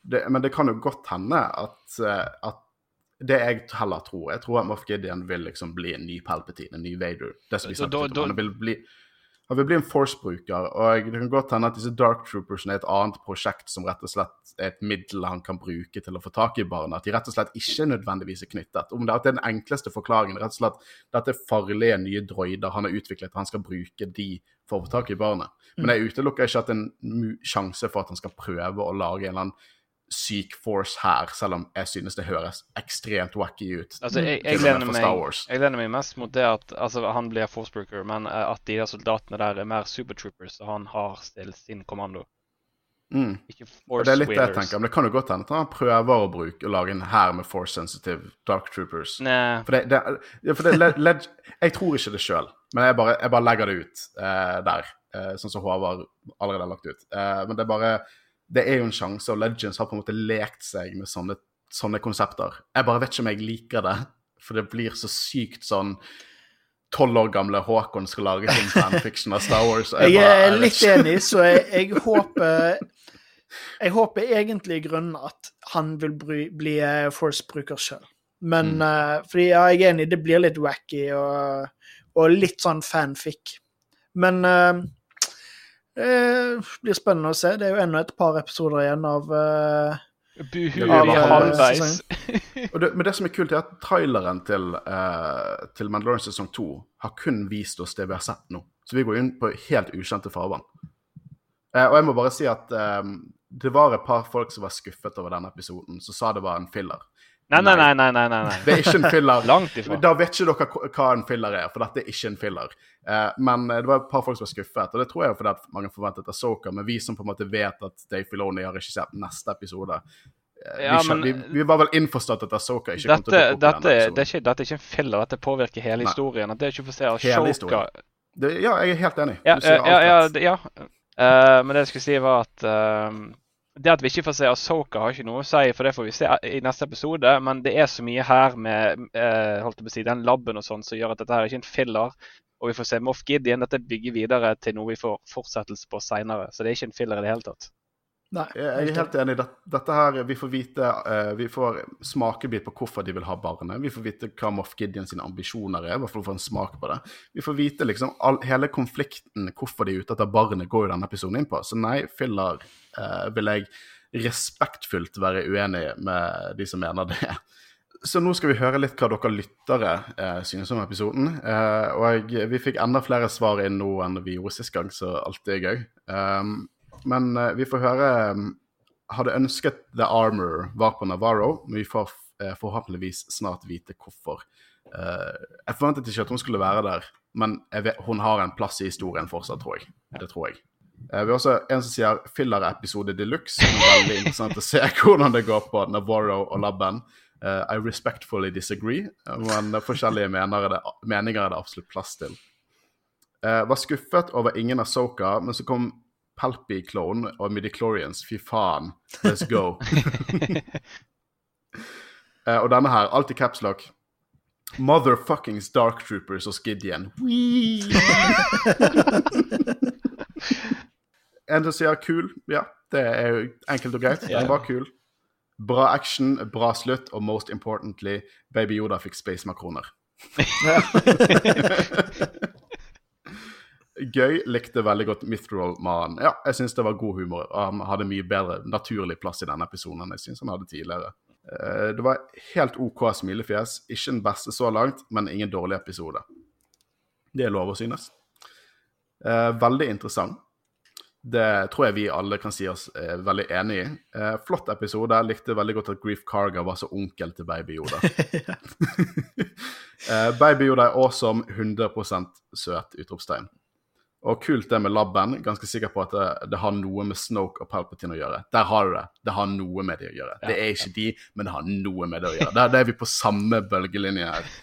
Det, men det kan jo godt hende at, eh, at det jeg heller tror Jeg tror at Moff Gideon vil liksom bli en ny Palpatine, en ny Vader. Det som vi
Da- da- da-
Han vil bli han vil bli en Force-bruker, og det kan godt hende at disse Dark Troopersene er et annet prosjekt som rett og slett er et middel han kan bruke til å få tak i barna. At de rett og slett ikke nødvendigvis er knyttet. Om det er den enkleste forklaringen, rett og slett dette er farlige nye droider han har utviklet, han skal bruke de for å få tak i barnet. Men jeg utelukker ikke at det er en sjanse for at han skal prøve å lage en eller annen syk force her, selv om jeg synes det høres ekstremt wacky ut.
Altså, jeg, jeg, lener meg, jeg lener meg mest mot det at altså, han blir forcebrooker, men eh, at de der soldatene der er mer supertroopers, og han har stilt sin kommando.
Mm.
Ikke force
det er litt det jeg tenker, men det kan jo godt hende at han prøver å bruke å lage en hær med force sensitive dark troopers.
Nei.
For det, det, for det le- leg, Jeg tror ikke det sjøl, men jeg bare, jeg bare legger det ut uh, der. uh, sånn som Håvard allerede har lagt ut. Uh, men det er bare Det er jo en sjanse, og Legends har på en måte lekt seg med sånne, sånne konsepter. Jeg bare vet ikke om jeg liker det, for det blir så sykt sånn Tolv år gamle Håkon skal lage sin fanfiction av Star Wars.
Jeg,
Jeg er
litt enig, så jeg, jeg håper Jeg håper egentlig i grunnen at han vil bry, bli eh, Force-bruker sjøl. Men
Mm.
uh, fordi ja, jeg er enig, det blir litt wacky og, og litt sånn fanfic. Men eh, det blir spennende å se. Det er jo ennå et par episoder igjen av uh,
Buhu,
Det
vi er
bare
halvveis.
Og det, men det som er kult, er at traileren til, uh, til Mandalorian sesong 2 har kun vist oss det vi har sett nå. Så vi går inn på helt ukjente farvann. Uh, og jeg må bare si at um, det var et par folk som var skuffet over denne episoden, som sa det var en filler.
Nei, nei, nei, nei, nei, nei.
Det er ikke en filler.
Langt ifra.
Da vet ikke dere hva- hva en filler er, for dette er ikke en filler. Eh, men eh, det var et par folk som var skuffet, og det tror jeg fordi at mange forventet Asoka. Men vi som på en måte vet at Dave Filoni har regissert neste episode, eh,
Ja,
vi,
men-
vi, vi var vel innforstått at Asoka ikke kom til å dukke opp
dette,
denne
det er ikke, dette er ikke en filler, dette påvirker hele
Nei.
historien. At det ikke for å se
Hele
Ashoka
ja, jeg er helt enig.
Ja,
Du sier alt
ja, ja. Eh, men det jeg skulle si, var at uh, det at vi ikke får se Asoka, har ikke noe å si, for det får vi se i neste episode. Men det er så mye her med eh, holdt jeg på å si, den laben og sånn som gjør at dette her er ikke en filler. Og vi får se Moff Gideon. Dette bygger videre til noe vi får fortsettelse på seinere. Så det er ikke en filler i det hele tatt.
Nei.
Jeg er helt enig. Dette, her, Vi får vite, eh, vi får smakebit på hvorfor de vil ha barnet. Vi får vite hva Moff Gideon sine ambisjoner er. i hvert fall få en smak på det. Vi får vite liksom all, hele konflikten, hvorfor de er ute etter barnet, går jo denne episoden inn på. Så nei, filler eh, vil jeg respektfullt være uenig med de som mener det. Så nå skal vi høre litt hva dere lyttere eh, synes om episoden. Eh, og jeg, vi fikk enda flere svar inn nå enn vi gjorde sist gang, så alt er gøy. Um, men eh, vi får høre um, Hadde ønsket The Armor var på Navarro, men vi får eh, forhåpentligvis snart vite hvorfor. Eh, jeg forventet ikke at hun skulle være der, men vet, hun har en plass i historien fortsatt, tror jeg. Det tror jeg. Eh, vi har også en som sier filler-episode de luxe. Veldig interessant å se hvordan det går på Navarro og Labben. Eh, I respectfully disagree, men forskjellige mener er det, meninger er det absolutt plass til. Uh, var skuffet over ingen Asoka, men så kom Palpy-clone og Midichlorians. Fy faen, let's go. uh, og denne her, alt i capslock. Motherfuckings Dark Troopers og Skidjen. en som sier kul. Ja, det er jo enkelt og greit. Den var kul. Bra action, bra slutt, og most importantly, Baby Yoda fikk Space Macroner. Gøy. Likte veldig godt Mithril-mannen. Ja, jeg syns det var god humor. og Han hadde mye bedre naturlig plass i denne episoden enn jeg syns han hadde tidligere. Eh, Det var helt OK smilefjes. Ikke den beste så langt, men ingen dårlig episode. Det er lov å synes. Eh, Veldig interessant. Det tror jeg vi alle kan si oss er veldig enig i. Eh, flott episode. Jeg likte veldig godt at Grief Carga var så onkel til Baby Yoda. eh, Baby Yoda er awesome, 100% søt! utropstegn. Og kult det med labben. Ganske sikker på at det, det, har noe med Snoke og Palpatine å gjøre. Der har du det. Det har noe med det å gjøre. Det er ikke de, men det har noe med det å gjøre. Der, der er vi på samme bølgelinje her.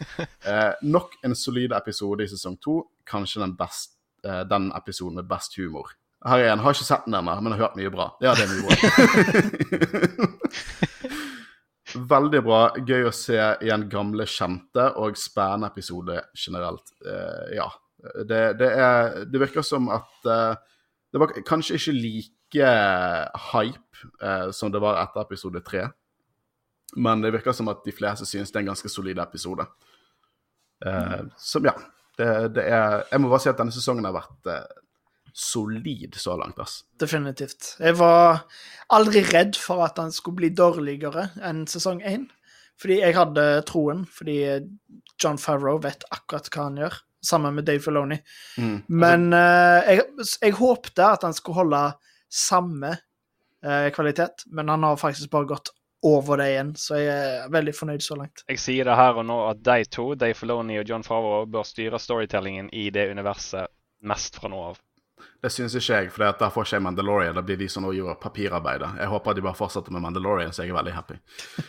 Eh, nok en solid episode i sesong to. Kanskje den, best, eh, den episoden med best humor. Her er en. har ikke sett den ennå, men har hørt mye bra. Ja, det er mye bra. Veldig bra. Gøy å se igjen gamle, kjente og spennende episode generelt. Uh, ja, det, det, er, det virker som at uh, det var kanskje ikke like hype uh, som det var etter episode tre. Men det virker som at de fleste synes det er en ganske solid episode. Uh, som, ja det, det, er Jeg må bare si at denne sesongen har vært solid så langt, ass.
Definitivt. Jeg var aldri redd for at han skulle bli dårligere enn sesong én. Fordi jeg hadde troen, fordi John Farrow vet akkurat hva han gjør sammen med Dave Filoni. Mm. Men uh, jeg, jeg håpte at han skulle holde samme uh, kvalitet, men han har faktisk bare gått over det igjen, så jeg er veldig fornøyd så langt.
Jeg sier det her og nå at de to, Dave Filoni og John Favreau, bør styre storytellingen i det universet mest fra nå av.
Det syns ikke jeg, for da får ikke jeg Mandalorian. Da blir de som nå gjør papirarbeidet. Jeg håper de bare fortsetter med Mandalorian, så jeg er veldig happy.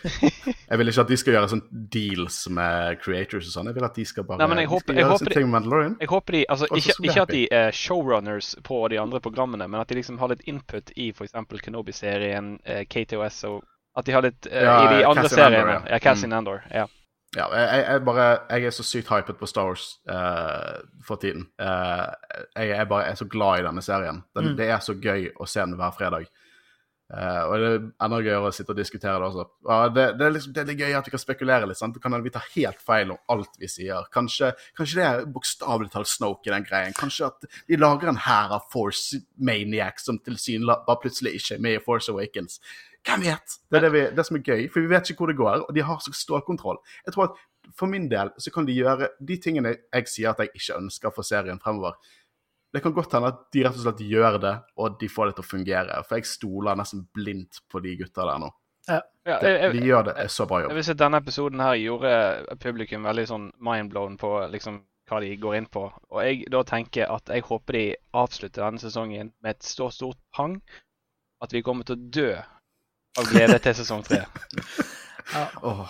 jeg vil ikke at de skal gjøre sånn deals med creators og sånn. Jeg vil at de skal bare
Nei, men jeg håper, jeg håper, de, Jeg håper de, altså, ikke, ikke, at de er showrunners på de andre programmene, men at de liksom har litt input i f.eks. Kenobi-serien, eh, KTOS og At de har litt uh, ja, i de andre Cassian seriene. Andor, ja. ja, Cassian mm. Andor. ja.
Ja, jeg, jeg, bare, jeg er så sykt hypet på Star Wars uh, for tiden. Uh, jeg er bare er så glad i denne serien. Den, mm. Det er så gøy å se den hver fredag. Uh, og det er enda gøyere å sitte og diskutere det også. Det, det, er liksom, det, er litt gøy at vi kan spekulere litt. sant? Kan vi ta helt feil om alt vi sier. Kanskje, kanskje det er bokstavelig talt Snoke i den greien. Kanskje at de lager en hær av Force Maniacs som tilsynelatende bare plutselig ikke er med i Force Awakens. Hvem vet? Det er det, vi, det, som er gøy, for vi vet ikke hvor det går, og de har så stålkontroll. Jeg tror at For min del så kan de gjøre de tingene jeg sier at jeg ikke ønsker for serien fremover. Det kan godt hende at de rett og slett gjør det, og de får det til å fungere. For jeg stoler nesten blindt på de gutta der nå. Ja. De, de gjør det er så bra jobb.
Jeg vil si at Denne episoden her gjorde publikum veldig sånn mindblown på liksom hva de går inn på. Og jeg da tenker at jeg håper de avslutter denne sesongen med et så stort pang at vi kommer til å dø av glede til sesong tre.
ja. oh,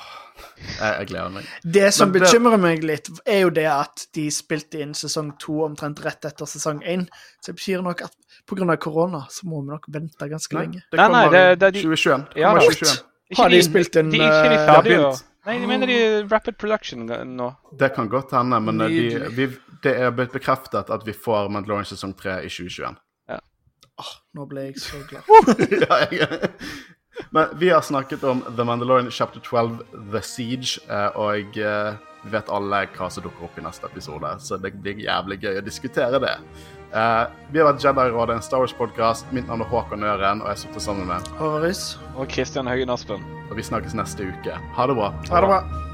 jeg, jeg, gleder meg.
Det som Men, bekymrer meg litt, er jo det at de spilte inn sesong to omtrent rett etter sesong én. Så det betyr nok at pga. korona så må vi nok vente ganske nei, lenge.
Det kommer nei, nei, det, det, 2021. Det ja, 2021.
Har de spilt inn
De de, de, de eh, ferdige? Nei, de mener de rapid production nå.
Det kan godt hende, men de, vi, det er blitt bekreftet at vi får Mandalorian sesong 3 i 2021.
Ja. Oh, nå ble jeg så glad.
ja, jeg, men vi har snakket om The Mandalorian chapter 12, The Siege, eh, og eh, vi vet alle hva som dukker opp i neste episode, så det blir jævlig gøy å diskutere det. Uh, vi har vært Jedi-rådet, en Star Wars-podkast. Mitt navn er Håkon Øren, og jeg sitter sammen med
Håvaris.
Og Kristian Høgen Aspen.
Og vi snakkes neste uke. Ha det bra.
Ha det bra.